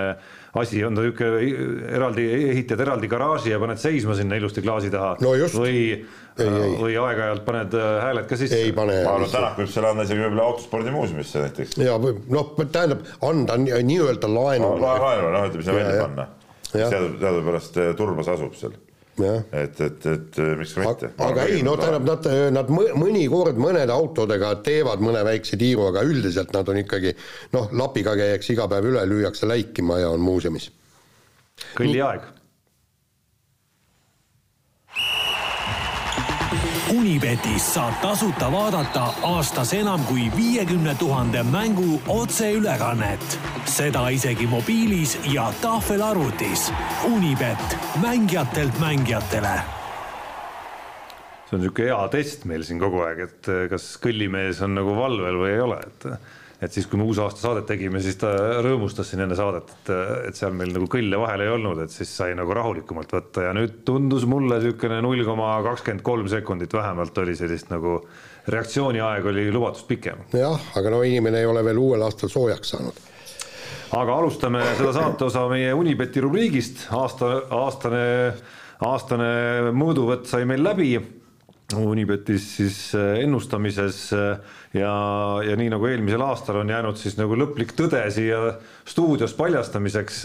asi, on ta niisugune eraldi, ehitad eraldi garaaži ja paned seisma sinna ilusti klaasi taha No just. või, Ei, ei. või aeg-ajalt paned äh, hääled ka sisse? ei pane ma arvan, et Tänak võib selle anda isegi võib-olla autospordimuuseumisse näiteks. ja või noh, tähendab anda nii- nii-öelda laenule, laenu, noh ütleme sinna Ja, välja ja. panna. Teadupärast eh, Turbas asub seal. et, et, et eh, miks ka mitte. aga ei, no tähendab, nad, nad mõ- mõnikord mõnede autodega teevad mõne väikse tiiru, aga üldiselt nad on ikkagi noh, lapiga käiakse iga päev üle, lüüakse läikima ja on muuseumis. kõlli Unibetis saab tasuta vaadata aastas enam kui viiekümne tuhande mängu otseülekannet. seda isegi mobiilis ja tahvelarvutis. Unibet, mängijatelt mängijatele see on niisugune hea test meil siin kogu aeg, et eh, kas kõllimees on nagu valvel või ei ole, et et siis, kui me uusaasta saadet tegime, siis ta rõõmustas siin enne saadet, et, et seal meil nagu kõlle vahel ei olnud, et siis sai nagu rahulikumalt võtta ja nüüd tundus mulle niisugune null koma kakskümmend kolm sekundit vähemalt oli sellist nagu reaktsiooniaeg oli lubatust pikem. jah, aga no inimene ei ole veel uuel aastal soojaks saanud. aga alustame seda saateosa meie Unibeti rubriigist, aasta, aastane, aastane mõõduvõtt sai meil läbi Unibetis siis ennustamises äh, ja, ja nii nagu eelmisel aastal on jäänud siis nagu lõplik tõde siia stuudios paljastamiseks.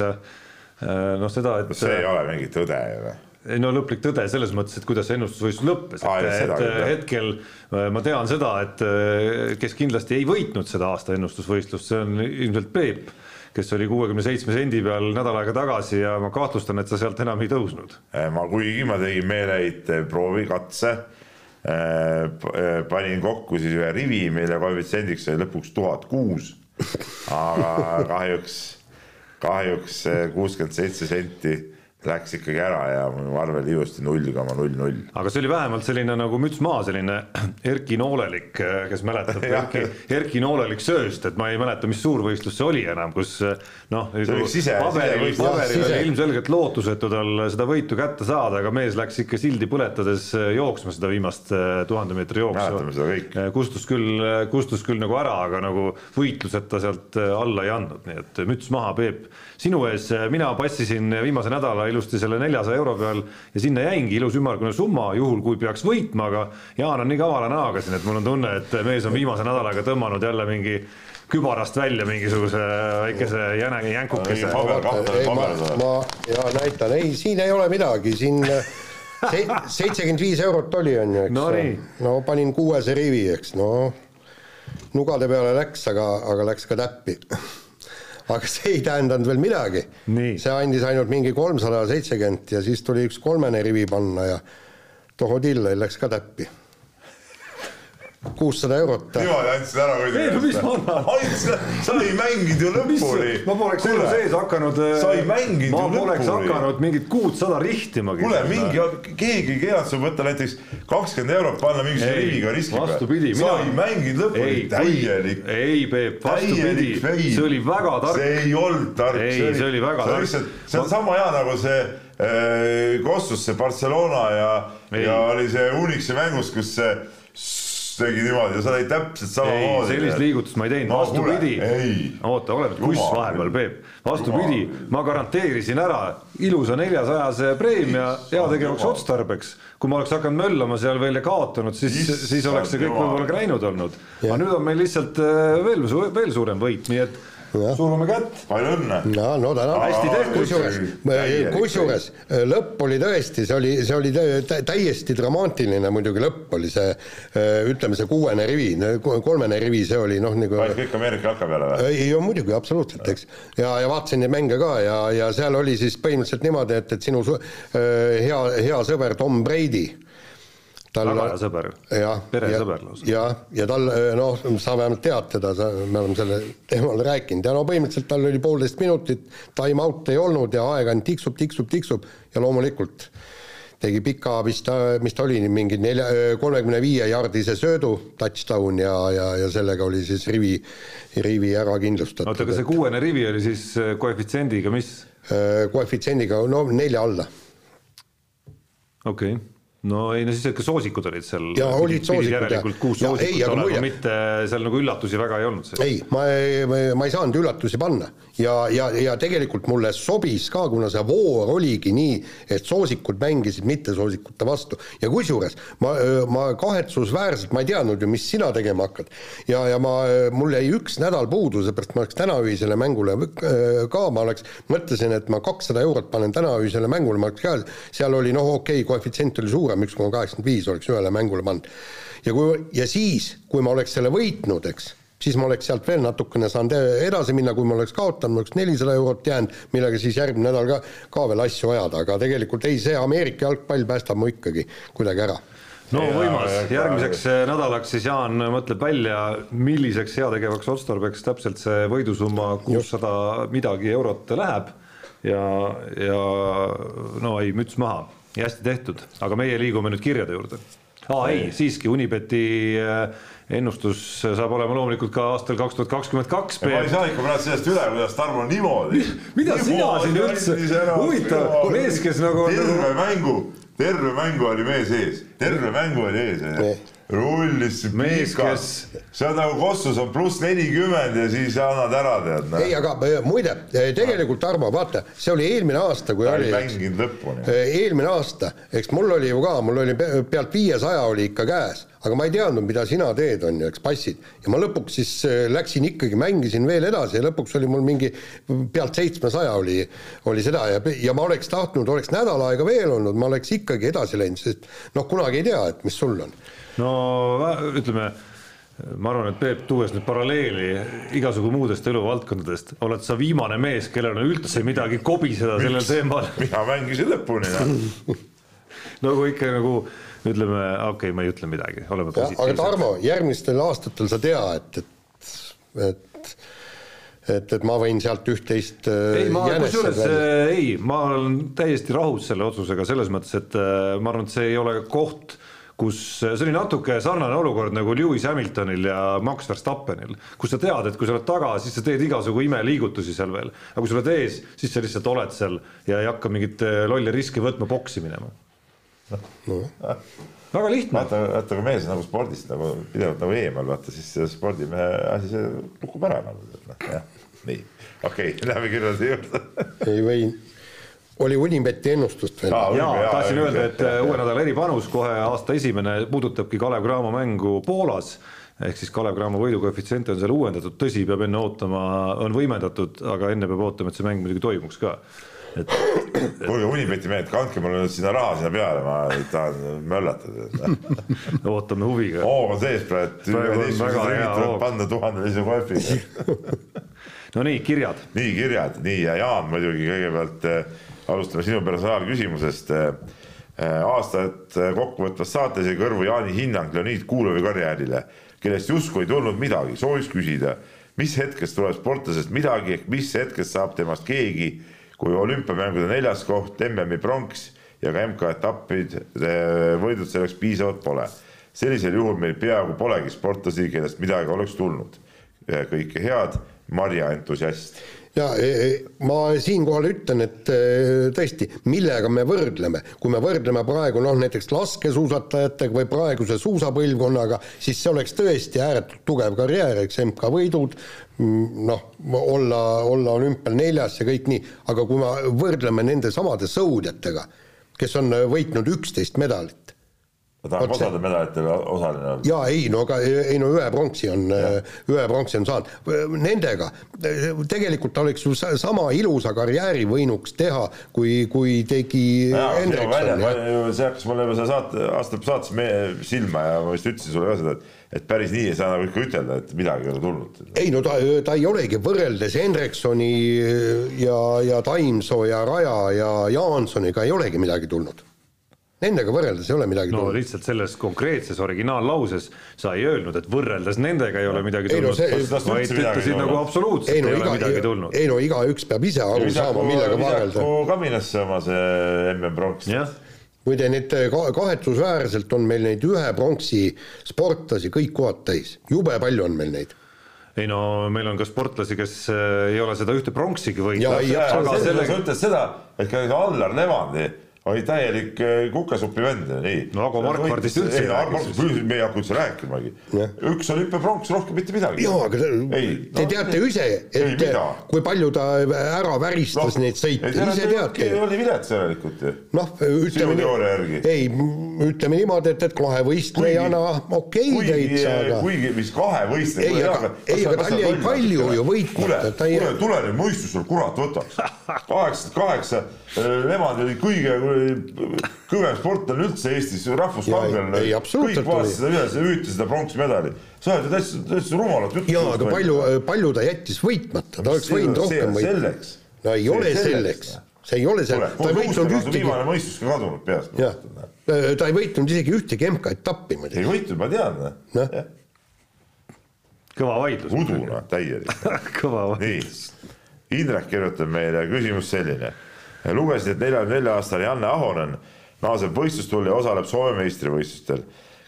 noh, seda, et see ei ole mingi tõde ju või? ei no lõplik tõde selles mõttes, et kuidas see ennustusvõistlus lõppes, et, et jah. hetkel äh, ma tean seda, et äh, kes kindlasti ei võitnud seda aasta ennustusvõistlust, see on ilmselt Peep, kes oli kuuekümne seitsme sendi peal nädal aega tagasi ja ma kahtlustan, et sa sealt enam ei tõusnud. ma, kuigi ma tegin meeleheite proovikatse, panin kokku siis ühe rivi, mille koefitsiendiks sai lõpuks tuhat kuus. aga kahjuks, kahjuks kuuskümmend seitse senti läks ikkagi ära ja mu arvel ilusti null koma null null. aga see oli vähemalt selline nagu müts maha, selline Erki Noolelik, kes mäletab. Erki, Erki Noolelik sööst, et ma ei mäleta, mis suurvõistlus see oli enam, kus noh, oli sise- paberil, paberil oli ilmselgelt lootusetu tal seda võitu kätte saada, aga mees läks ikka sildi põletades jooksma seda viimast eh, tuhande meetri Mäletame seda kõik. jooksu. kustus küll, kustus küll nagu ära, aga nagu võitluseta sealt eh, alla ei andnud, nii et müts maha, Peep. Sinu ees mina passisin viimase nädala ilusti selle neljasaja euro peal ja sinna jäingi ilus ümmargune summa, juhul kui peaks võitma, aga Jaan on nii kavala näoga siin, et mul on tunne, et mees on viimase nädalaga tõmmanud jälle mingi kübarast välja mingisuguse väikese jäne, jänkukese. ma ma ja näitan, ei, siin ei ole midagi, siin seitsekümmend viis eurot oli, on ju, eks No no panin kuuese rivi, eks no. Nugade peale läks, aga, aga läks ka täppi. aga see ei tähendanud veel midagi. see andis ainult mingi kolmsada seitsekümmend ja siis tuli üks kolmene rivi panna ja tohodillai läks ka täppi kuussada eurot. niimoodi andsid ära ei no mis ma annan. andsid, sa ei mänginud ju lõpuni. ma poleks elu sees hakanud. sa ei mänginud ju lõpuni. ma poleks hakanud mingit kuutsada rihtimagi. kuule, mingi, keegi ei keelanud sul võtta näiteks kakskümmend eurot panna mingisuguse riviga riski peale. vastupidi. sa ei mänginud lõpuni, täielik. ei, Peep, vastupidi. see oli väga tark. see ei olnud tark. ei, see oli väga tark. see on sama hea nagu see äh, Kossus see Barcelona ja, ja oli see Unixi mängus, kus see tegi niimoodi ja sa tegid täpselt samamoodi. sellist liigutust ma ei teinud vastupidi. oota, ole nüüd kuss vahepeal, Peep. vastupidi, ma garanteerisin ära ilusa neljasajase preemia heategevaks otstarbeks. kui ma oleks hakanud möllama seal veel ja kaotanud, siis, siis oleks see kõik võib-olla läinud olnud. aga nüüd on meil lihtsalt äh, veel, veel suurem võit, nii et surume kätt. palju õnne. no, no tänan. hästi tehtud. kusjuures, kusjuures äh, lõpp oli tõesti, see oli, see oli täiesti dramaatiline muidugi lõpp oli see, äh, ütleme see kuuene rivi, kolmene rivi, see oli noh, nagu. panid kõik Ameerika jalka peale või? ei, muidugi absoluutselt, eks. ja, ja vaatasin neid mänge ka ja, ja seal oli siis põhimõtteliselt niimoodi, et, et sinu äh, hea, hea sõber Tom Brady tal väga hea sõber, peresõber lausa. jah, ja tal noh, sa vähemalt tead teda, sa, me oleme selle teemal rääkinud ja no põhimõtteliselt tal oli poolteist minutit, time out ei olnud ja aeg ainult tiksub, tiksub, tiksub ja loomulikult tegi pika, mis ta, mis ta oli, mingi nelja, kolmekümne viie jardise söödu, touchdown ja, ja, ja sellega oli siis rivi, rivi ära kindlustatud. oota, aga see kuuene rivi oli siis äh, koefitsiendiga mis? Äh, koefitsiendiga, no nelja alla. okei okay no ei no siis ikka soosikud olid seal. ja olid soosikud järelikult kuus soosikut olema, mitte seal nagu üllatusi väga ei olnud. ei, ma ei, ma ei saanud üllatusi panna ja, ja, ja tegelikult mulle sobis ka, kuna see voor oligi nii, et soosikud mängisid mittesoosikute vastu ja kusjuures ma, ma kahetsusväärselt, ma ei teadnud ju, mis sina tegema hakkad. ja, ja ma, mul jäi üks nädal puudu, seepärast ma oleks tänaöisele mängule ka, ma oleks, mõtlesin, et ma kakssada eurot panen tänaöisele mängule, ma oleks ka, seal oli noh, okei okay,, koefitsient oli suur, suurem, üks koma kaheksakümmend viis oleks ühele mängule pannud. ja kui, ja siis, kui ma oleks selle võitnud, eks, siis ma oleks sealt veel natukene saanud edasi minna, kui ma oleks kaotanud, ma oleks nelisada eurot jäänud, millega siis järgmine nädal ka, ka veel asju ajada, aga tegelikult ei, see Ameerika jalgpall päästab mu ikkagi kuidagi ära. No võimas, järgmiseks nädalaks siis Jaan mõtleb välja, milliseks heategevaks otstarbeks täpselt see võidusumma kuussada midagi eurot läheb. Ja, ja no ei, müts maha ja hästi tehtud, aga meie liigume nüüd kirjade juurde. aa ei, siiski Unibeti äh, ennustus saab olema loomulikult ka aastal kaks tuhat kakskümmend kaks. ma ei saa ikka praegu sellest üle, kuidas Tarmo niimoodi. mida sina siin üldse, huvitav, mees, kes nagu. terve mängu, terve mängu oli mees ees, terve mängu oli ees rullis mees, kes see on nagu Kossus on pluss nelikümmend ja siis annad ära, tead. ei, aga muide, tegelikult Tarmo, vaata, see oli eelmine aasta, kui Ta oli. mänginud lõpuni. eelmine aasta, eks mul oli ju ka, mul oli pealt viiesaja oli ikka käes, aga ma ei teadnud, mida sina teed, on ju, eks, passid. ja ma lõpuks siis läksin ikkagi, mängisin veel edasi ja lõpuks oli mul mingi pealt seitsmesaja oli, oli seda ja, ja ma oleks tahtnud, oleks nädal aega veel olnud, ma oleks ikkagi edasi läinud, sest noh, kunagi ei tea, et mis sul on no ütleme, ma arvan, et Peep, tuues nüüd paralleeli igasugu muudest eluvaldkondadest, oled sa viimane mees, kellel on üldse midagi kobiseda sellel teemal. mina mängisin lõpuni nagu ikka nagu ütleme, okei okay,, ma ei ütle midagi, oleme positiivsed. aga Tarmo, järgmistel aastatel sa tea, et, et, et et, et ma võin sealt üht-teist äh, ei, ma kusjuures ei, ma olen täiesti rahus selle otsusega selles mõttes, et äh, ma arvan, et see ei ole koht kus see oli natuke sarnane olukord nagu Lewis Hamiltonil ja Max Verstappenil, kus sa tead, et kui sa oled taga, siis sa teed igasugu imeliigutusi seal veel, aga kui sa oled ees, siis sa lihtsalt oled seal ja ei hakka mingit äh, lolle riski võtma boksi minema. No.. väga lihtne. vaata, vaata kui mees nagu spordist nagu pidevalt nagu eemal, vaata siis spordimehe asi, see kukub ära nagu, noh jah, nii, okei okay,, läheme kirjade juurde. Ei või oli Unibeti ennustust veel? jaa, tahtsin öelda, et äh, uue nädala eripanus kohe aasta esimene puudutabki Kalev Cramo mängu Poolas ehk siis Kalev Cramo võidukoefitsient on seal uuendatud, tõsi, peab enne ootama, on võimendatud, aga enne peab ootama, et see mäng muidugi toimuks ka. et, et.... kuulge, Unibeti mehed, kandke mulle nüüd sinna raha sinna peale, ma tahan möllatada ootame huviga. hoog on sees praegu, et üheteistkümnes rivi tuleb panna tuhandelise koefiga no nii, kirjad. nii, kirjad, nii ja Jaan muidugi kõigepealt äh, alustame sinu personaalküsimusest äh, äh,. aastat kokkuvõtvas saates jäi kõrvu Jaani hinnang Leonid Kuulovi karjäärile, kellest justkui ei tulnud midagi, sooviks küsida, mis hetkest tuleb sportlasest midagi ehk mis hetkest saab temast keegi, kui olümpiamängude neljas koht, MM-i pronks ja ka MK-etappid võidud selleks piisavalt pole. sellisel juhul meil peaaegu polegi sportlasi, kellest midagi oleks tulnud. kõike head, Marja entusiast ja e, e, ma siinkohal ütlen, et e, tõesti, millega me võrdleme, kui me võrdleme praegu noh, näiteks laskesuusatajatega või praeguse suusapõlvkonnaga, siis see oleks tõesti ääretult tugev karjäär, eks MK võidud, mm, noh, olla, olla olümpial neljas ja kõik nii, aga kui me võrdleme nende samade sõudjatega, kes on võitnud üksteist medalit, ta tahab osade medalitel osaline olla. jaa, ei no aga ei no ühe pronksi on, ühe pronksi on saanud. Nendega tegelikult ta oleks ju sama ilusa karjääri võinuks teha, kui, kui tegi Hendrikson. see hakkas mulle juba seal saate, aasta saates me, silma ja ma vist ütlesin sulle ka seda, et et päris nii ei saa nagu ikka ütelda, et midagi ei ole tulnud. ei no ta, ta ei olegi võrreldes Hendriksoni ja, ja Taimsoo ja Raja ja Jaansoniga ei olegi midagi tulnud Nendega võrreldes ei ole midagi no tulnud. lihtsalt selles konkreetses originaallauses sa ei öelnud, et võrreldes nendega ei ole midagi tulnud, vaid ütlesid nagu absoluutselt ei, no, ei iga, ole midagi tulnud. ei no igaüks peab ise aru saama, millega võrrelda. kaminasse oma see MM-pronks. muide, need kahetsusväärselt on meil neid ühe pronksi sportlasi kõik kohad täis, jube palju on meil neid ei no meil on ka sportlasi, kes äh, ei ole seda ühte pronksigi võitnud. aga selles mõttes seda, et ka Allar Levandi oli täielik äh, kukesupi vend, nii. no Ago Markvardist üldse ei räägi. me ei hakka üldse rääkimagi. üks olümpiapronks, rohkem mitte midagi. jaa, aga ei, te no, teate ju ise, et kui palju ta ära väristas no, neid sõite, ise teate. oli vilets järelikult ju. noh, ütleme nii, ei, ütleme niimoodi, et, et kahevõistlejana okei okay, täitsa, aga kuigi vist kahevõistleja ei, aga, ei, aga tal jäi palju ju võitmata. kuule, kuule, tule nüüd mõistusel, kurat võtaks. kaheksakümmend kaheksa, nemad olid kõige kõvem sportlane üldse Eestis, rahvuskangelane. kõik vaatasid seda üles ja hüüdsid seda pronksmedali. sa oled ju täitsa, täitsa rumalat juttu. jaa, aga palju, palju ta jättis võitmata, ta oleks võinud rohkem võita. selleks. no ei see ole selleks, see ei ole selleks. ta ei võitnud ühtegi. viimane mõistus ka kadunud peast. ta ei võitnud isegi ühtegi MK-etappi muidugi. ei võitnud, ma tean. noh kõva vaidlus. uduna täielik kõva vaidlus. Indrek kirjutab meile küsimus selline lugesin, et neljakümne nelja aastane Janne Ahonen naaseb võistlustulli ja osaleb Soome meistrivõistlustel.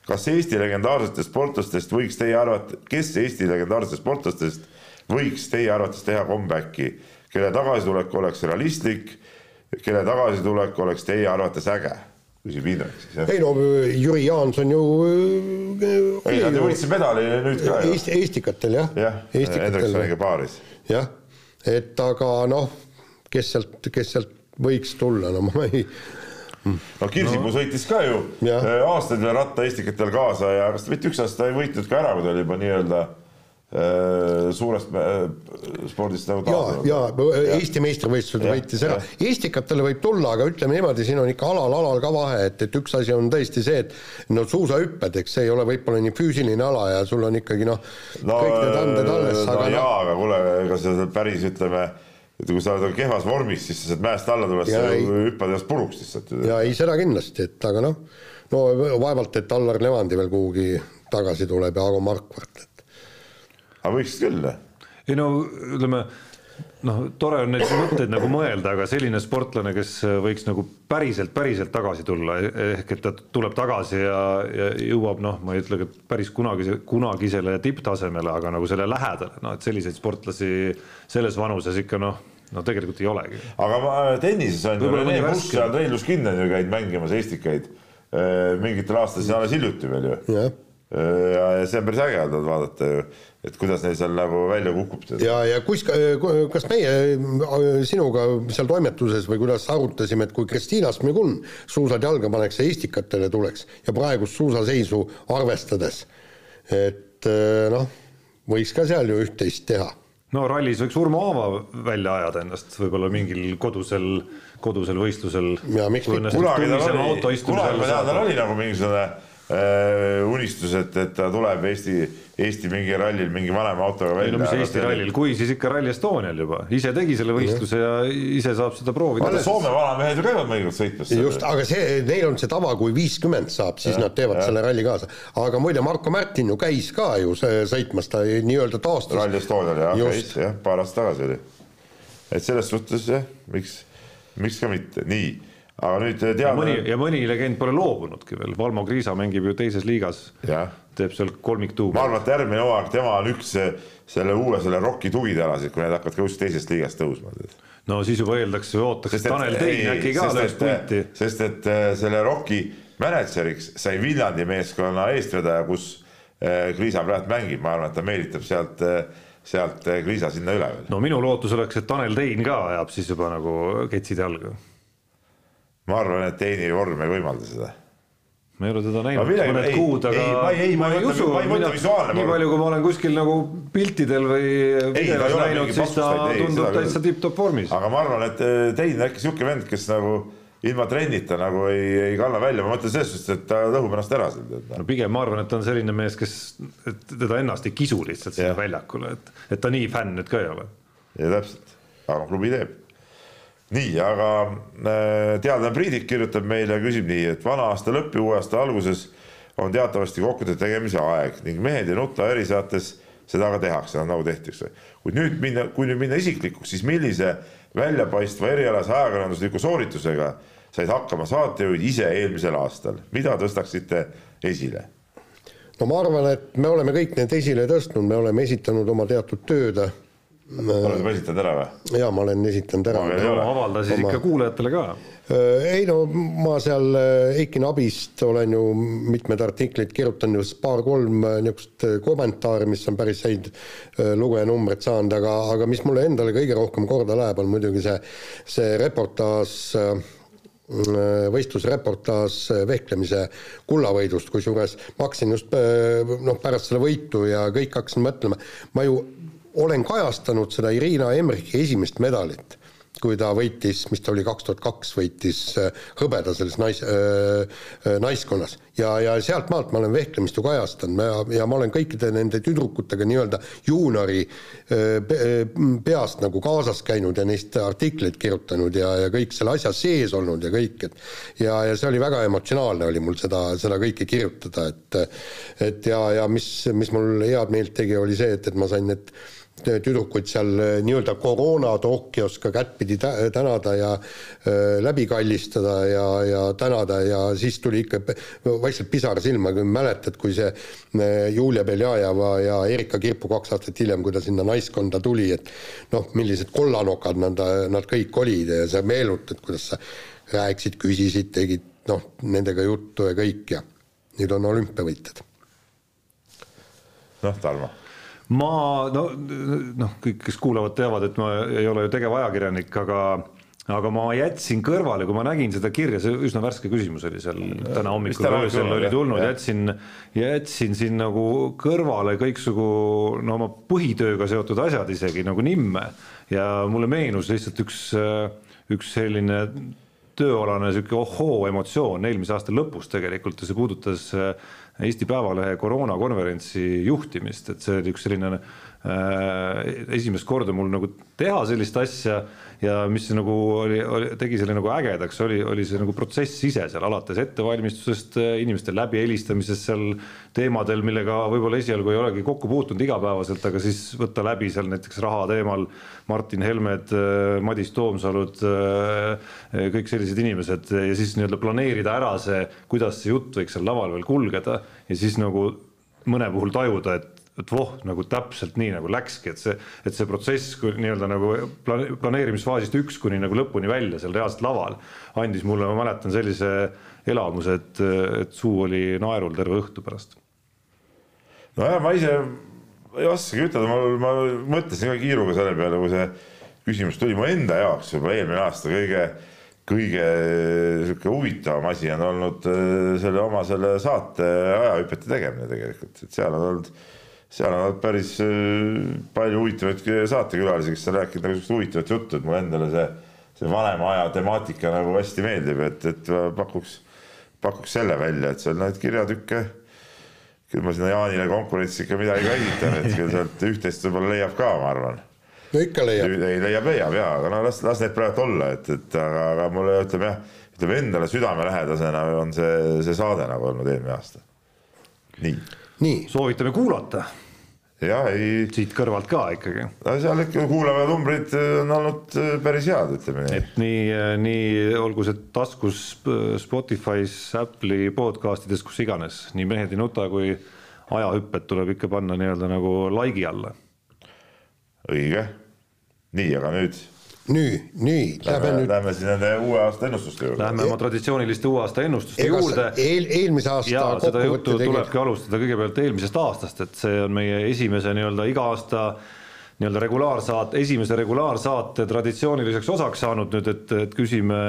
kas Eesti legendaarsetest sportlastest võiks teie arvata, kes Eesti legendaarsetest sportlastest võiks teie arvates teha comeback'i, kelle tagasitulek oleks realistlik, kelle tagasitulek oleks teie arvates äge? küsib Indrek siis jah. ei no Jüri Jaanson ju. ei, nad ju võitsid medali nüüd ka ju. Eesti, Eestikatel jah. jah, Hendriksoniga paaris. jah, et aga noh, kes sealt, kes sealt võiks tulla, no ma ei no Kirsipuu no. sõitis ka ju ja. Äh, aastaid veel rattaistikatel kaasa ja kas mitte üks aasta ei võitnud ka ära, kui ta oli juba nii-öelda äh, suurest äh, spordist nagu taastunud. ja, ja Eesti meistrivõistlused võitis ära, istikatele võib tulla, aga ütleme niimoodi, siin on ikka alal, alal ka vahe, et, et üks asi on tõesti see, et no suusahüpped, eks see ei ole võib-olla nii füüsiline ala ja sul on ikkagi noh no, kõik need anded alles, aga no, jaa, aga kuule, ega sa päris ütleme et kui sa oled kehvas vormis, siis sa sealt mäest alla tuled, sa hüppad ennast puruks lihtsalt. ja ei, seda kindlasti, et aga noh, no vaevalt, et Allar Levandi veel kuhugi tagasi tuleb ja Ago Markvart, et. aga võiks küll. ei no ütleme noh, tore on neid mõtteid nagu mõelda, aga selline sportlane, kes võiks nagu päriselt, päriselt tagasi tulla, ehk et ta tuleb tagasi ja, ja jõuab noh, ma ei ütle, et päris kunagi, kunagisele tipptasemele, aga nagu selle lähedale, noh et selliseid sportlasi selles vanuses ikka noh, no tegelikult ei olegi. aga ma tennises on ju Rene Pusk ja Andrei Luskin on ju käinud mängimas Eestikaid. Eh, mingitel aastatel, alles hiljuti veel ju. Äh, ja, ja see on päris äge olnud vaadata ju, et kuidas neil seal nagu välja kukub. ja, ja kus, kas meie äh, sinuga seal toimetuses või kuidas arutasime, et kui Kristiina Smigun suusad jalga paneks ja istikatele tuleks ja praegust suusaseisu arvestades, et äh, noh, võiks ka seal ju üht-teist teha no rallis võiks Urmo Aava välja ajada ennast võib-olla mingil kodusel, kodusel võistlusel. ja miks mitte. kunagi tal oli, kunagi ma tean, tal oli nagu mingisugune unistus, et, et ta tuleb Eesti, Eesti mingi rallil mingi vanema autoga ei välja. no mis Eesti rallil, kui siis ikka Rally Estonial juba, ise tegi selle võistluse ja ise saab seda proovida. vaata Soome vanamehed ju käivad mõnikord sõitmas. just, aga see, neil on see tava, kui viiskümmend saab, siis ja, nad teevad ja. selle ralli kaasa. aga muide, Marko Märtin ju käis ka ju see, sõitmas, ta nii-öelda taastus. Rally Estonial jah, käis jah, paar aastat tagasi oli. et selles suhtes jah, miks, miks ka mitte, nii aga nüüd teada. mõni ja mõni legend pole loobunudki veel, Valmo Kriisa mängib ju teises liigas. teeb seal kolmiktuubi. ma arvan, et järgmine hooaeg tema on üks selle uue selle ROK-i tugitalasid, kui need hakkavad ka kuskilt teisest liigast tõusma. no siis juba eeldaks ootaks, et Tanel Tein äkki ka lööks pulti. sest et äh, selle ROK-i mänedžeriks sai Viljandi meeskonna eestvedaja, kus äh, Kriisa praegu mängib, ma arvan, et ta meelitab sealt äh, sealt Kriisa sinna üle veel. no minu lootus oleks, et Tanel Tein ka ajab siis juba nagu ketsid jalga ma arvan, et Teini vorm ei võimalda seda. Ma ei ole teda näinud. Mõned ei, kuud, aga ei, ma ei, ma ei, ma ei usu, nii palju, kui ma olen kuskil nagu piltidel või videos näinud, siis ta ei, tundub täitsa tipp-topp vormis. aga ma arvan, et eh, Tein on äkki sihuke vend, kes nagu ilma trennita nagu ei, ei kanna välja, ma mõtlen selles suhtes, et ta lõhub ennast ära seal. no pigem ma arvan, et ta on selline mees, kes, et teda ennast ei kisu lihtsalt sinna väljakule, et, et ta nii fänn nüüd ka ei ole. ja täpselt, aga klubi teeb nii, aga äh, teadlane Priidik kirjutab meile, küsib nii, et vana aasta lõpp ja uue aasta alguses on teatavasti kokkude tegemise aeg ning mehed ei nuta erisaates seda ka tehakse, nagu tehti, eks ole. kuid nüüd minna, kui nüüd minna isiklikuks, siis millise väljapaistva erialase ajakirjandusliku sooritusega said hakkama saatejuhid ise eelmisel aastal, mida tõstaksite esile? no ma arvan, et me oleme kõik need esile tõstnud, me oleme esitanud oma teatud tööd oled juba esitanud ära või? jaa, ma olen esitanud ära. avaldasid oma... ikka kuulajatele ka? Äh, ei no ma seal äh, Eiki Nabist olen ju mitmed artiklid kirjutanud, just paar-kolm äh, niisugust kommentaari, mis on päris häid lugejanumbreid saanud, aga, aga mis mulle endale kõige rohkem korda läheb, on muidugi see, see reportaaž võistlusreportaaž vehklemise kullavõidust, kusjuures ma hakkasin just noh, pärast selle võitu ja kõik hakkasin mõtlema, ma ju olen kajastanud seda Irina Emrichi esimest medalit, kui ta võitis, mis ta oli, kaks tuhat kaks võitis äh, hõbeda selles nais- äh,, äh naiskonnas. ja, ja sealtmaalt ma olen vehklemist ju kajastanud ja, ma olen kõikide nende tüdrukutega nii-öelda juuniori äh, äh, peast nagu kaasas käinud ja neist artikleid kirjutanud ja, ja kõik selle asja sees olnud ja kõik, et ja, ja see oli väga emotsionaalne, oli mul seda, seda kõike kirjutada, et et ja, ja mis, mis mul head meelt tegi, oli see, et, et ma sain need tüdrukuid seal eh, nii-öelda koroona Tokyos ka kättpidi tänada ja äh, läbi kallistada ja, ja tänada ja siis tuli ikka vaikselt pisar silma, kui mäletad, kui see äh, Julia Beljajeva ja Erika Kirpu kaks aastat hiljem, kui ta sinna naiskonda tuli, et noh, millised kollanokad nad, nad kõik olid ja sa meenutad, kuidas sa rääkisid, küsisid, tegid noh, nendega juttu ja kõik ja nüüd on olümpiavõitjad. noh, Tarmo ma no noh, kõik, kes kuulavad, teavad, et ma ei ole ju tegevajakirjanik, aga aga ma jätsin kõrvale, kui ma nägin seda kirja, see üsna värske küsimus oli seal täna hommikul öösel oli tulnud, jätsin, jätsin siin nagu kõrvale kõiksugu no oma põhitööga seotud asjad isegi nagu nimme. Ja mulle meenus lihtsalt üks, üks selline tööalane sihuke ohoo emotsioon eelmise aasta lõpus tegelikult ja see puudutas Eesti Päevalehe koroonakonverentsi juhtimist, et see oli üks selline äh, esimest korda mul nagu teha sellist asja ja mis nagu oli, oli, tegi selle nagu ägedaks, oli, oli see nagu protsess ise seal alates ettevalmistusest, inimeste läbihelistamisest seal teemadel, millega võib-olla esialgu ei olegi kokku puutunud igapäevaselt, aga siis võtta läbi seal näiteks raha teemal Martin Helmed, Madis Toomsalud, kõik sellised inimesed ja siis nii-öelda planeerida ära see, kuidas see jutt võiks seal laval veel kulgeda ja siis nagu mõne puhul tajuda, et et voh, nagu täpselt nii nagu läkski, et see, et see protsess nii-öelda nagu planeerimisfaasist üks kuni nagu lõpuni välja seal reaalselt laval andis mulle, ma mäletan sellise elamuse, et, et suu oli naerul terve õhtu pärast. nojah, ma ise ei oskagi ütelda, ma, ma mõtlesin ka kiiruga selle peale, kui see küsimus tuli mu enda jaoks juba eelmine aasta kõige kõige sihuke huvitavam asi on olnud äh, selle oma selle saate ajahüpete tegemine tegelikult, et seal on olnud seal on päris äh, palju huvitavaid saatekülalisi, kes on rääkinud sihukest huvitavat juttu, et mulle endale see, see vanema aja temaatika nagu hästi meeldib, et, et pakuks, pakuks selle välja, et seal neid kirjatükke, küll ma sinna Jaanile konkurentsi ikka midagi ka esitan, et küll sealt üht-teist võib-olla leiab ka, ma arvan. no ikka leiab. ei, leiab, leiab jaa, aga no las, las need praegu olla, et, et aga, aga mulle ütleme jah, ütleme endale südamelähedasena on see, see saade nagu olnud eelmine aasta. nii. Nii. soovitame kuulata jah, ei. siit kõrvalt ka ikkagi. no seal ikka kuulajad-numbrid on olnud äh, päris head, ütleme nii. et nii, äh, nii olgu see taskus Spotify's, Apple'i podcast ides, kus iganes, nii Mehed ei nuta kui ajahüpped tuleb ikka panna nii-öelda nagu like'i alla. õige. nii, aga nüüd nüüd, nüüd lähme, nüüd. Lähme siis nende uue aasta ennustuste juurde. Lähme oma traditsiooniliste uue aasta ennustuste Ega juurde. eel, eelmise aasta. ja seda juttu tulebki alustada kõigepealt eelmisest aastast, et see on meie esimese nii-öelda iga aasta nii-öelda regulaarsaate, esimese regulaarsaate traditsiooniliseks osaks saanud nüüd, et, et küsime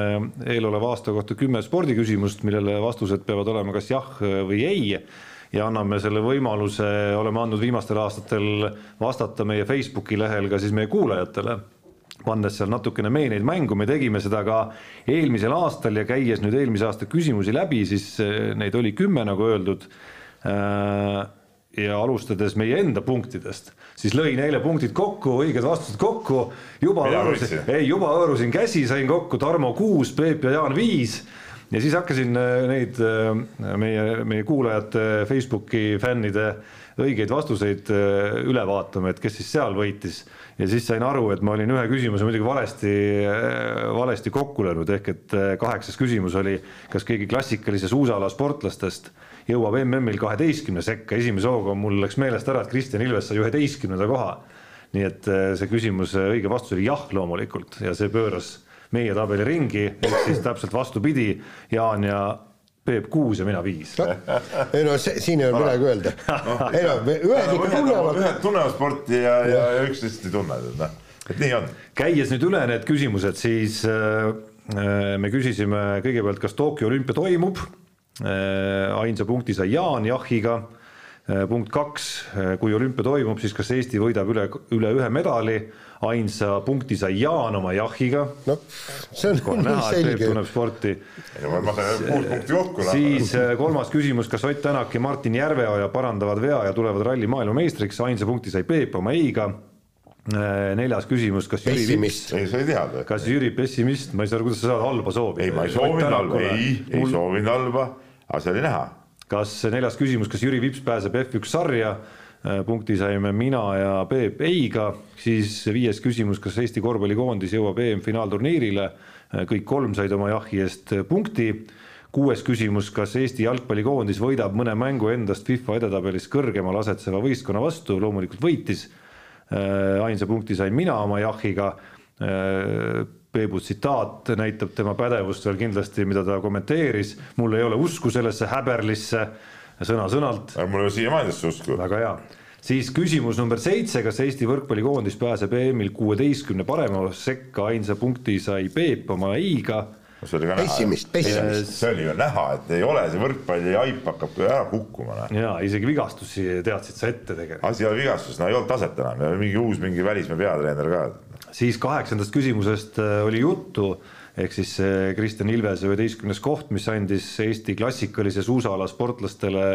eeloleva aasta kohta kümme spordiküsimust, millele vastused peavad olema kas jah või ei ja anname selle võimaluse, oleme andnud viimastel aastatel vastata meie Facebooki lehel ka siis meie kuulajatele pannes seal natukene meeneid mängu, me tegime seda ka eelmisel aastal ja käies nüüd eelmise aasta küsimusi läbi, siis eh, neid oli kümme, nagu öeldud. Äh, ja alustades meie enda punktidest, siis lõin eile punktid kokku, õiged vastused kokku, juba hõõrusin, ei juba hõõrusin käsi, sain kokku Tarmo kuus, Peep ja Jaan viis ja siis hakkasin eh, neid eh, meie, meie kuulajate Facebooki fännide õigeid vastuseid üle vaatama, et kes siis seal võitis. Ja siis sain aru, et ma olin ühe küsimuse muidugi valesti, valesti kokku löönud, ehk et kaheksas küsimus oli, kas keegi klassikalise suusaala sportlastest jõuab MM-il kaheteistkümne sekka, esimese hooga mul läks meelest ära, et Kristjan Ilves sai üheteistkümnenda koha. nii et see küsimuse õige vastus oli jah, loomulikult. Ja see pööras meie tabeli ringi, ehk siis täpselt vastupidi, Jaan ja Peep kuus ja mina viis no,. ei no see, siin ei ole midagi öelda ei no ühed ikka tunnevad. ühed tunnevad sporti ja, ja, ja üksteist ei tunne, et noh, et nii on. käies nüüd üle need küsimused, siis äh, äh me küsisime kõigepealt, kas Tokyo olümpia toimub äh,. ainsa punkti sai Jaan jahiga. Punkt kaks, äh, kui olümpia toimub, siis kas Eesti võidab üle, üle ühe medali ainsa punkti sai Jaan oma jahiga. no see on kohe näha, et Peep tunneb sporti. siis äh, kolmas küsimus, kas Ott Tänak ja Martin Järveoja parandavad vea ja tulevad ralli maailmameistriks, ainsa punkti sai Peep oma ei-ga äh, neljas küsimus, kas Jüri Vips, ei sa ei teadnud. kas Jüri pessimist, ma ei saa aru, kuidas sa saad halba soovida. ei, ma ei soovinud halba, ei, ei soovinud halba, aga see oli näha. Kas neljas küsimus, kas Jüri Vips pääseb F1 sarja Äh, punkti saime mina ja Peep ei-ga, siis viies küsimus, kas Eesti korvpallikoondis jõuab EM-finaalturniirile, äh, kõik kolm said oma jahi eest punkti. kuues küsimus, kas Eesti jalgpallikoondis võidab mõne mängu endast FIFA edetabelis kõrgemal asetseva võistkonna vastu, loomulikult võitis. Äh, ainsa punkti sain mina oma jahiga. Peebu tsitaat näitab tema pädevust veel kindlasti, mida ta kommenteeris, mul ei ole usku sellesse häberlisse sõna-sõnalt. mul ei ole siiamaani sellesse usku. väga hea siis küsimus number seitse, kas Eesti võrkpallikoondis pääseb EM-il kuueteistkümne parema sekka, ainsa punkti sai Peep oma ei-ga. See oli ka näha. pessimist, pessimist. see oli ju näha, et ei ole, see võrkpalli haip hakkab ära kukkuma. Noh. ja isegi vigastusi teadsid sa ette tegelikult. asi ei ole vigastus, no ei olnud taset enam ja mingi uus mingi välismaa peatreener ka. siis kaheksandast küsimusest äh, oli juttu ehk siis Kristjan Ilvese üheteistkümnes koht, mis andis Eesti klassikalise suusaala sportlastele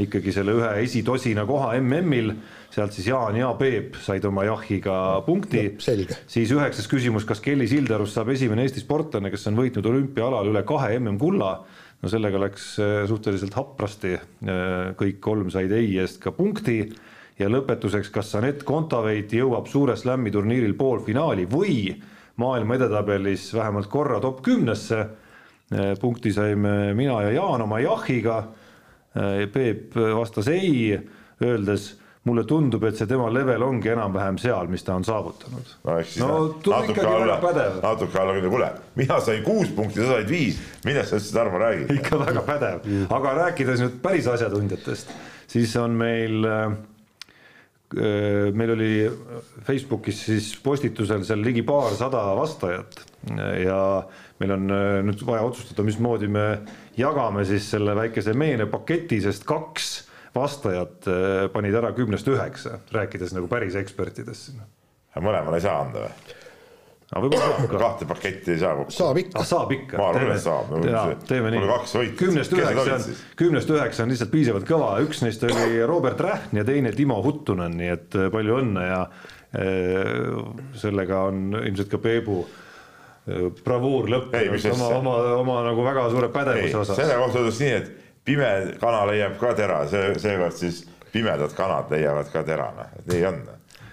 ikkagi selle ühe esitosina koha MM-il, sealt siis Jaan ja Peep said oma jahiga punkti no,. siis üheksas küsimus, kas Kelly Sildarust saab esimene Eesti sportlane, kes on võitnud olümpiaalal üle kahe MM-kulla no sellega läks äh, suhteliselt haprasti, äh, kõik kolm said ei eest ka punkti ja lõpetuseks, kas Anett Kontaveit jõuab suure slam'i turniiril poolfinaali või maailma edetabelis vähemalt korra top kümnesse. Äh, punkti saime mina ja Jaan oma jahiga. Äh, Peep vastas ei, öeldes mulle tundub, et see tema level ongi enam-vähem seal, mis ta on saavutanud. no eks siis no, natuke alla, natuke alla küll, kuule, mina sain kuus punkti, sa said viis, millest sa üldse, Tarmo, räägid? ikka väga pädev, aga rääkides nüüd päris asjatundjatest, siis on meil Äh, meil oli Facebookis siis postitusel seal ligi paarsada vastajat. Ja meil on äh, nüüd vaja otsustada, mismoodi me jagame siis selle väikese meenepaketi, sest kaks vastajat äh, panid ära kümnest üheksa, rääkides nagu päris ekspertidest. mõlemale ei saa anda või? aga võib-olla saab ka. kahte paketti ei saa kokku. saab ikka ah, saab ikka. Ma arvan, et saab. teeme nii kümnest üheksa on kümnest üheksa on lihtsalt piisavalt kõva, üks neist oli Robert Rähn ja teine Timo Huttunen, nii et äh, palju õnne ja äh, sellega on ilmselt ka Peebu bravuur Ei, lõppenud oma, oma, oma nagu väga suure ei, pädevuse osas. selle kohta öeldakse nii, et pime kana leiab ka tera, see, seekord siis pimedad kanad leiavad ka tera, noh, et nii on.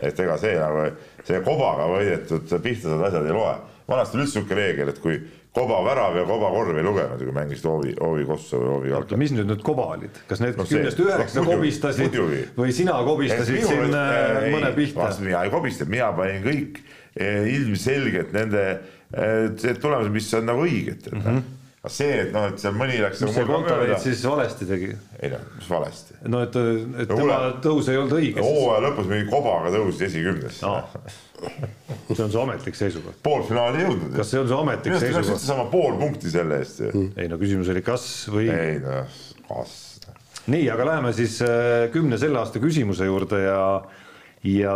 et ega see nagu, see kobaga võidetud pihtased asjad ei loe. vanasti oli üldse niisugune reegel, et kui kobavärav ja kobakorv ei lugenud, kui mängisid hoovi, hoovi kossu või hoovi jalka. mis nüüd need koba olid, kas need No kümnest üheksa kobistasid muidugi. või sina kobistasid siin äh, mõne pihta? mina ei kobistanud, mina panin kõik eh, ilmselgelt nende eh, tulemused, mis on nagu õiged mm. -hmm. aga see, et noh, et seal mõni läks mis see Kontaveit siis valesti tegi? ei noh, mis valesti. no et, et No tema tõus ei olnud õige hooaja lõpus mingi kobaga tõusis esikümnesse Aa. see on su ametlik seisukoht. poolfinaali ei jõudnud. kas see on su ametlik minu arust peaks seisukoht üldse? saama pool punkti selle eest ju. ei no küsimus oli kas või. ei noh, kas. nii, aga läheme siis äh, kümne selle aasta küsimuse juurde ja ja,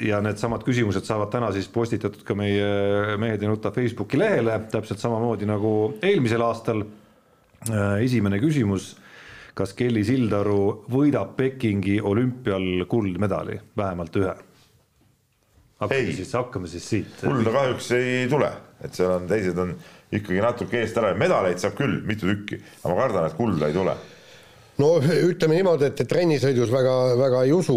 ja needsamad küsimused saavad täna siis postitatud ka meie Mehed ei nuta Facebooki lehele, täpselt samamoodi nagu eelmisel aastal. esimene küsimus, kas Kelly Sildaru võidab Pekingi olümpial kuldmedali, vähemalt ühe? hakkame Ei. siis, hakkame siis siit. kulda kahjuks ei tule, et seal on teised on ikkagi natuke eest ära, medaleid saab küll mitu tükki, aga ma kardan, et kulda ei tule. no ütleme niimoodi, et trennisõidus väga, väga ei usu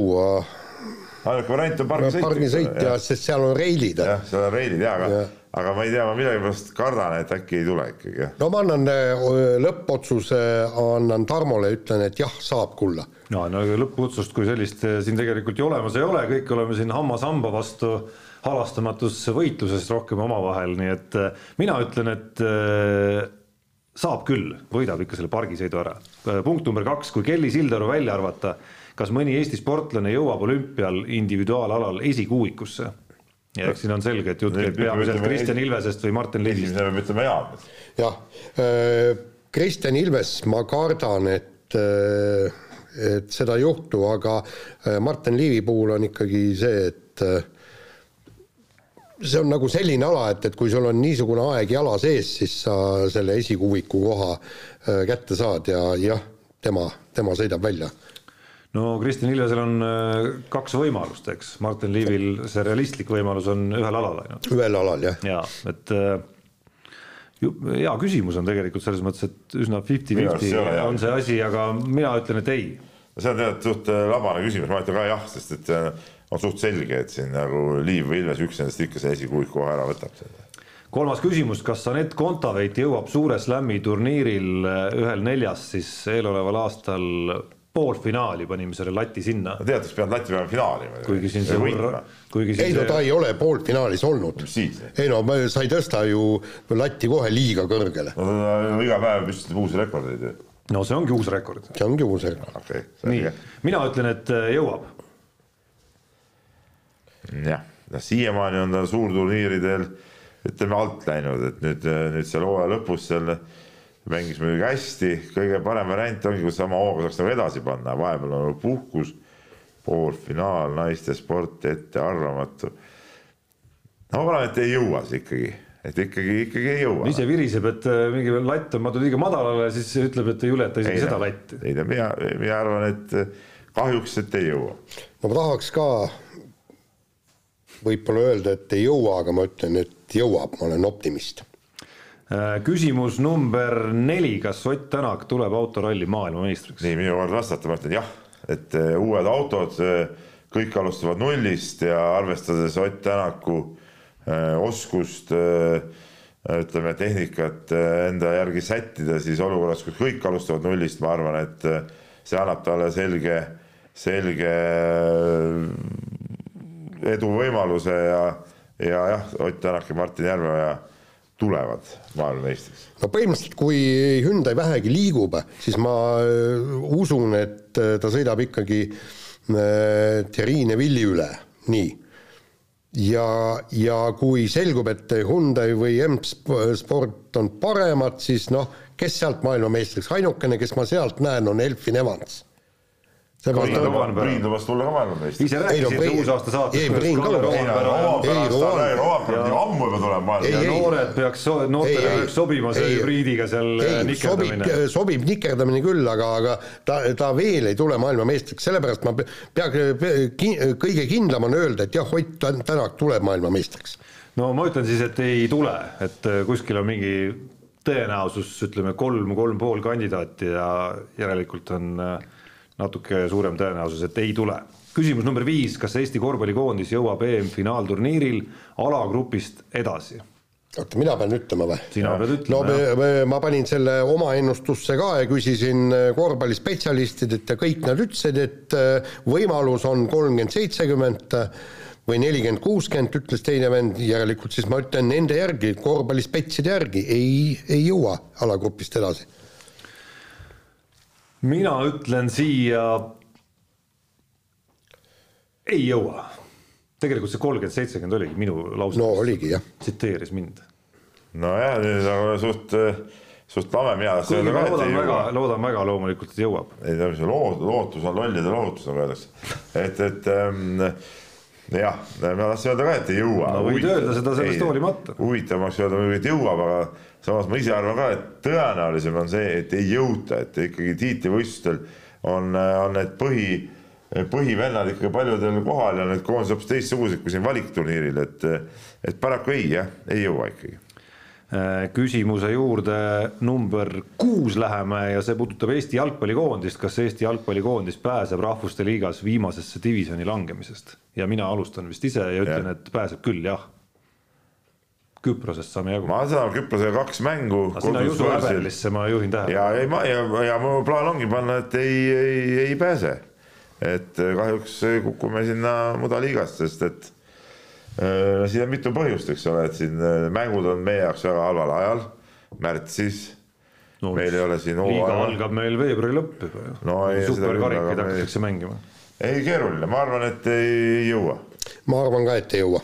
ainuke variant on pargisõit. pargisõit ja sest seal on reilid. jah, seal on reilid ja, aga aga ma ei tea, ma millegipärast kardan, et äkki ei tule ikkagi no ma annan öö, lõppotsuse, annan Tarmole, ütlen, et jah, saab kulla. no no lõppuotsust kui sellist eh, siin tegelikult ju olemas ei ole, kõik oleme siin hammas hamba vastu halastamatus võitluses rohkem omavahel, nii et eh, mina ütlen, et saab küll, võidab ikka selle pargisõidu ära. punkt number kaks, kui Kelly Sildaru välja arvata, kas mõni Eesti sportlane jõuab olümpial individuaalalal esikuuikusse? ja eks siin on selge, et jutt käib peamiselt ütleme, Kristjan Ilvesest või Martin Levist. esimesena peab ütlema Jaan. jah, Kristjan Ilves, ma kardan, et, et seda ei juhtu, aga öö, Martin Liivi puhul on ikkagi see, et see on nagu selline ala, et, et kui sul on niisugune aeg jala sees, siis sa selle esikuuiku koha kätte saad ja jah, tema, tema sõidab välja no Kristjan Ilvesel on äh, kaks võimalust, eks, Martin Liivil see realistlik võimalus on ühel alal ainult. ühel alal jah. ja et äh, ju- hea küsimus on tegelikult selles mõttes, et üsna fifty-fifty on see asi, aga mina ütlen, et ei. see on tegelikult suht äh, labane küsimus, ma ütlen ka jah, sest et on suht selge, et siin nagu Liiv või Ilves üks nendest ikka see esikuuik kohe ära võtab. kolmas küsimus, kas Anett Kontaveit jõuab Suure Slami turniiril ühel neljast siis eeloleval aastal poolfinaali, panime selle lati sinna, tead, kas pead Läti peale finaali kuigi siin see hurra, kuigi ei siin no ta ei ole poolfinaalis olnud. siis? ei no ma- sa ei tõsta ju latti kohe liiga kõrgele, no ta iga päev püstitab uusi rekordeid ju. no see ongi uus rekord. see ongi uus rekord. okei nii okay,, mina ütlen, et äh, jõuab jah, noh siiamaani on ta suurturniiridel ütleme alt läinud, et nüüd, nüüd seal hooaja lõpus seal mängis muidugi hästi, kõige parem variant ongi, kui sama hooga saaks nagu edasi panna, vahepeal on nagu puhkus, poolfinaal, naiste sport, ettearvamatu. no ma arvan, et ei jõua see ikkagi, et ikkagi, ikkagi ei jõua. ise viriseb, et äh, mingi latt on pandud liiga madalale ja siis ütleb, et ei juleta isegi seda latti. ei no mina, mina arvan, et kahjuks, et ei jõua. no ma tahaks ka võib-olla öelda, et ei jõua, aga ma ütlen, et jõuab, ma olen optimist. Äh, küsimus number neli, kas Ott Tänak tuleb autoralli maailmameistriks? nii, minu kord vastata, ma ütlen jah, et eh, uued autod, kõik alustavad nullist ja arvestades Ott Tänaku oskust ütleme, tehnikat eh, enda järgi sättida, siis olukorras, kus kõik alustavad nullist, ma arvan, et see annab talle selge, selge eduvõimaluse ja, ja jah, Ott Tänak ja Martin Järveoja tulevad maailmameistriks. no põhimõtteliselt, kui Hyundai vähegi liigub, siis ma äh, usun, et äh, ta sõidab ikkagi äh, Thierry Neville'i üle, nii. ja, ja kui selgub, et Hyundai või M-Sport on paremad, siis noh, kes sealt maailmameistriks, ainukene, kes ma sealt näen, on Elfin Evans. seepärast Kalle ta- Roomberg. Priin lubas tulla ka maailmameistriks. ise Ei, no rääkisid Priin- uusaasta saates, ei, Priin ka lubas. ei no Roomberg- Roomberg on ammu juba tuleb Ei, maailma ei. noored peaks, noortele peaks sobima see Ei. hübriidiga seal ei, sobib nikerdamine., sobib nikerdamine küll, aga, aga ta, ta veel ei tule maailmameistriks, sellepärast ma pe- pea, kõige kindlam on öelda, et jah, Ott Tän- Tänak tuleb maailmameistriks. no ma ütlen siis, et ei tule, et äh, kuskil on mingi tõenäosus, ütleme kolm, kolm pool kandidaati ja järelikult on äh, natuke suurem tõenäosus, et ei tule. küsimus number viis, kas Eesti korvpallikoondis jõuab EM-finaalturniiril alagrupist edasi? oota, mina pean ütlema või? sina pead no ütlema jah. me, me, ma panin selle oma ennustusse ka ja küsisin äh, korvpallispetsialistidelt ja kõik nad ütlesid, et äh, võimalus on kolmkümmend, seitsekümmend või nelikümmend, kuuskümmend, ütles teine vend, järelikult siis ma ütlen nende järgi, korvpallispetside järgi ei, ei jõua alagrupist edasi. Mina ütlen siia ei jõua. tegelikult see kolmkümmend, seitsekümmend oligi minu lause no oligi jah. tsiteeris mind. nojah, nüüd on suht, suht lame, mina loodan ei väga loodan väga loomulikult, et jõuab. ei mis see loot-, lootus on lollide lohutus, nagu öeldakse. et, et ähm, jah, ma tahtsin öelda ka, et ei jõua. No võid öelda seda sellest hoolimata. huvitav oleks öelda et jõuab, aga samas ma ise arvan ka, et tõenäolisem on see, et ei jõuta, et ikkagi tiitlivõistlustel on, on need põhi, põhivennad ikkagi paljudel kohal ja need koondised hoopis teistsugused kui siin valikturniiril, et et paraku ei jah, ei jõua ikkagi. Küsimuse juurde number kuus läheme ja see puudutab Eesti jalgpallikoondist, kas Eesti jalgpallikoondis pääseb Rahvuste Liigas viimasesse divisjoni langemisest ja mina alustan vist ise ja ütlen, et pääseb küll, jah. Küprosest saame jagu. ma saan Küprosega kaks mängu. sina ei usu häbelisse, ma juhin tähelepanu. ja ei, ma ja, ja mu plaan ongi panna, et ei, ei, ei pääse. et kahjuks kukume sinna mudaliigast, sest et äh, siin on mitu põhjust, eks ole, et siin mängud on meie jaoks väga halval ajal, märtsis no,. meil ei ole siin liiga hooaja. algab meil veebruari lõpp juba ju no,. superkarikaid hakatakse mängima. ei, keeruline, ma arvan, et ei jõua. ma arvan ka, et ei jõua.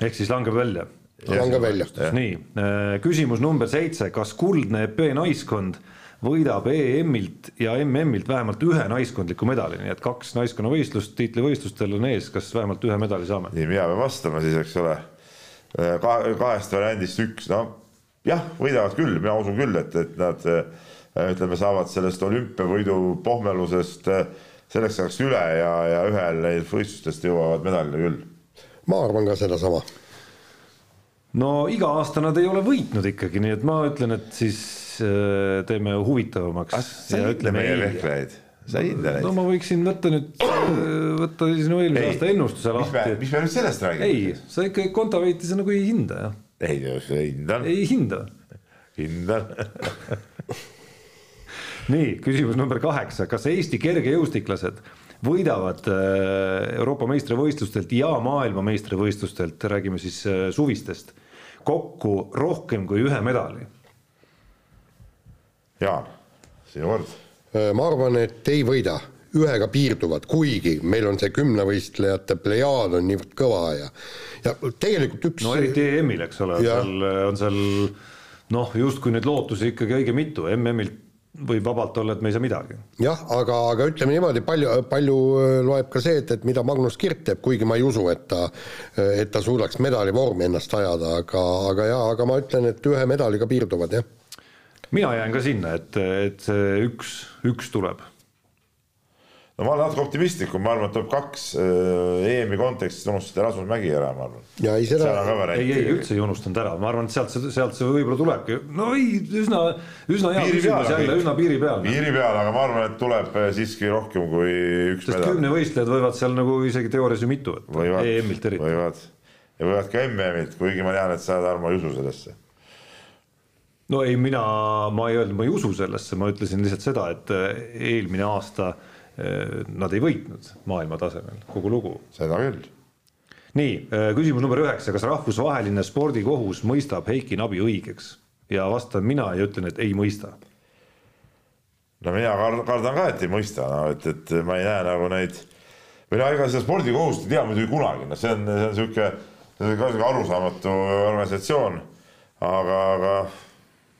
ehk siis langeb välja langeb välja. nii, küsimus number seitse, kas kuldne EP naiskond võidab EM-ilt ja MM-ilt vähemalt ühe naiskondliku medali, nii et kaks naiskonnavõistlust tiitlivõistlustel on ees, kas vähemalt ühe medali saame? nii, mina pean vastama siis, eks ole Ka,. kahest variandist üks, no jah, võidavad küll, mina usun küll, et, et nad ütleme, saavad sellest olümpiavõidu pohmelusest selleks ajaks üle ja, ja ühel neil võistlustest jõuavad medalile küll. ma arvan ka sedasama no iga aasta nad ei ole võitnud ikkagi, nii et ma ütlen, et siis äh, teeme huvitavamaks. Ah, sa hindad meie vehklejaid, sa hindad neid. no ma võiksin võtta nüüd, võtta sinu eelmise aasta ennustuse lahti. mis me nüüd sellest räägime? ei, sa ikka Kontaveiti sa nagu ei hinda, jah. ei, hindan. ei hinda. hindan nii, küsimus number kaheksa, kas Eesti kergejõustiklased võidavad äh, Euroopa meistrivõistlustelt ja maailmameistrivõistlustelt, räägime siis suvistest, kokku rohkem kui ühe medali? Jaan, sinu kord. ma arvan, et ei võida, ühega piirduvad, kuigi meil on see kümnevõistlejate plejaad on niivõrd kõva ja, ja tegelikult üks. no eriti EM-il, eks ole, seal on seal noh, justkui neid lootusi ikkagi õige mitu, MM-ilt võib vabalt olla, et me ei saa midagi. jah, aga, aga ütleme niimoodi, palju, palju loeb ka see, et, et mida Magnus Kirt teeb, kuigi ma ei usu, et ta, et ta suudaks medalivormi ennast ajada, aga, aga jaa, aga ma ütlen, et ühe medaliga piirduvad, jah. mina jään ka sinna, et, et see üks, üks tuleb. No ma olen natuke optimistlikum, ma arvan, et tuleb kaks EM-i kontekstis unustada Rasmus Mägi ära, ma arvan. ja ei, seda. ei, ei üldse ei unustanud ära, ma arvan, et sealt see, sealt see võib-olla tulebki, no ei, üsna, üsna hea küsimus jälle, üsna piiri peal. piiri peal, aga ma arvan, et tuleb siiski rohkem kui üks sest medal. kümnevõistlejad võivad seal nagu isegi teoorias ju mitu võtta, EM-ilt eriti. võivad, ja võivad ka MM-ilt, kuigi ma tean, et sa, Tarmo, ei usu sellesse no ei, mina, ma ei öelnud, ma ei usu sellesse, ma ütlesin lihtsalt seda, et eelmine aasta nad ei võitnud maailma tasemel, kogu lugu. seda küll. nii, küsimus number üheksa, kas rahvusvaheline spordikohus mõistab Heiki Nabi õigeks ja vastan mina ja ütlen, et ei mõista. no mina kardan ka, et ei mõista, no et, et ma ei näe nagu neid või no ega seda spordikohust ei tea muidugi kunagi, noh, see on, see on sihuke, see on ka sihuke arusaamatu organisatsioon. aga, aga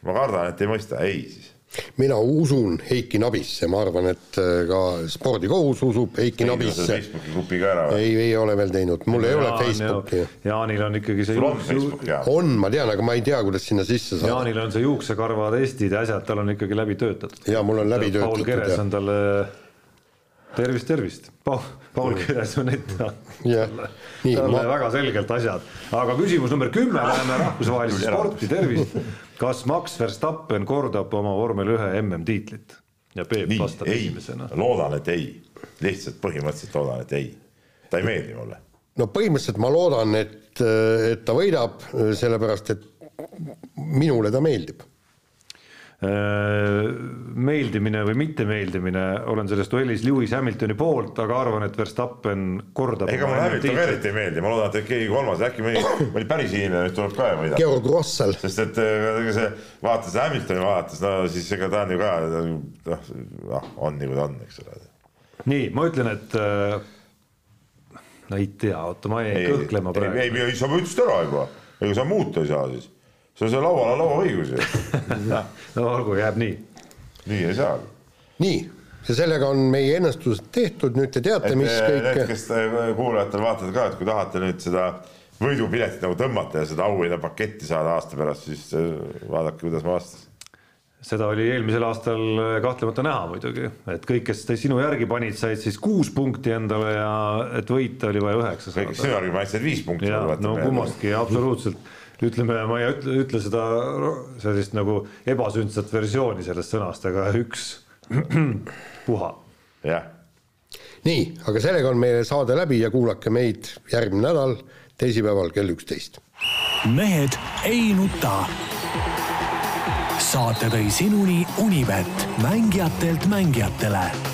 ma kardan, et ei mõista, ei siis mina usun Heiki Nabisse, ma arvan, et äh, ka spordikohus usub Heiki Nabisse. Facebooki grupi ka ära või? ei, ei ole veel teinud, mul ei Jaan, ole Facebooki. Jaanil on ikkagi see sul on Facebook jaa? on, ma tean, aga ma ei tea, kuidas sinna sisse saada. Jaanil on see juuksekarva testid ja asjad, tal on ikkagi läbi töötatud. ja mul on läbi Paul töötatud Keres ja on talle, tervist, tervist. Paul, Paul Keres on ette Jah. Nii, talle ma- väga selgelt asjad. aga küsimus number kümme, läheme rahvusvahelisse sporti, tervist. Kas Max Verstappen kordab oma vormel ühe MM-tiitlit? ja Peep nii, vastab ei esimesena., loodan, et ei. lihtsalt põhimõtteliselt loodan, et ei. ta ei meeldi mulle. no põhimõtteliselt ma loodan, et, et ta võidab, sellepärast et minule ta meeldib. Äh, meeldimine või mittemeeldimine, olen selles duellis Lewis Hamiltoni poolt, aga arvan, et Verstappen kordab ega mulle Hamilton ka eriti ei meeldi, ma loodan, et keegi kolmas, äkki mõni, mõni päris hiinlane nüüd tuleb ka ja võidab. Georg Russell, sest et äh, ega see, vaata seda Hamiltoni vaadates, no siis ega ta on ju ka noh, noh, on nagu ta on, eks ole. nii, ma ütlen, et äh, no ei tea, oota, ma jäin kõhklema ei, praegu. ei, ei, sa ütlesid ära juba, ega sa muuta ei saa siis. Sul on see laual on lauaõigus ju. no olgu, jääb nii. nii ei saa. nii, ja sellega on meie ennustused tehtud, nüüd te teate, mis need, kõik kes te kuulajatel vaatate ka, et kui tahate nüüd seda võidupiletit nagu tõmmata ja seda auhinnapaketti saada aasta pärast, siis äh, vaadake, kuidas ma vastasin. seda oli eelmisel aastal kahtlemata näha muidugi, et kõik, kes sinu järgi panid, said siis kuus punkti endale ja et võita oli vaja üheksa kõik, kes saada. sinu järgi panid viis punkti. ja no kummastki absoluutselt, ütleme, ma ei ütle, ütle seda sellist nagu ebasündsat versiooni sellest sõnast, aga üks puha jah, nii, aga sellega on meie saade läbi ja kuulake meid järgmine nädal teisipäeval kell üksteist. mehed ei nuta. saate tõi sinuni Unibet, mängijatelt mängijatele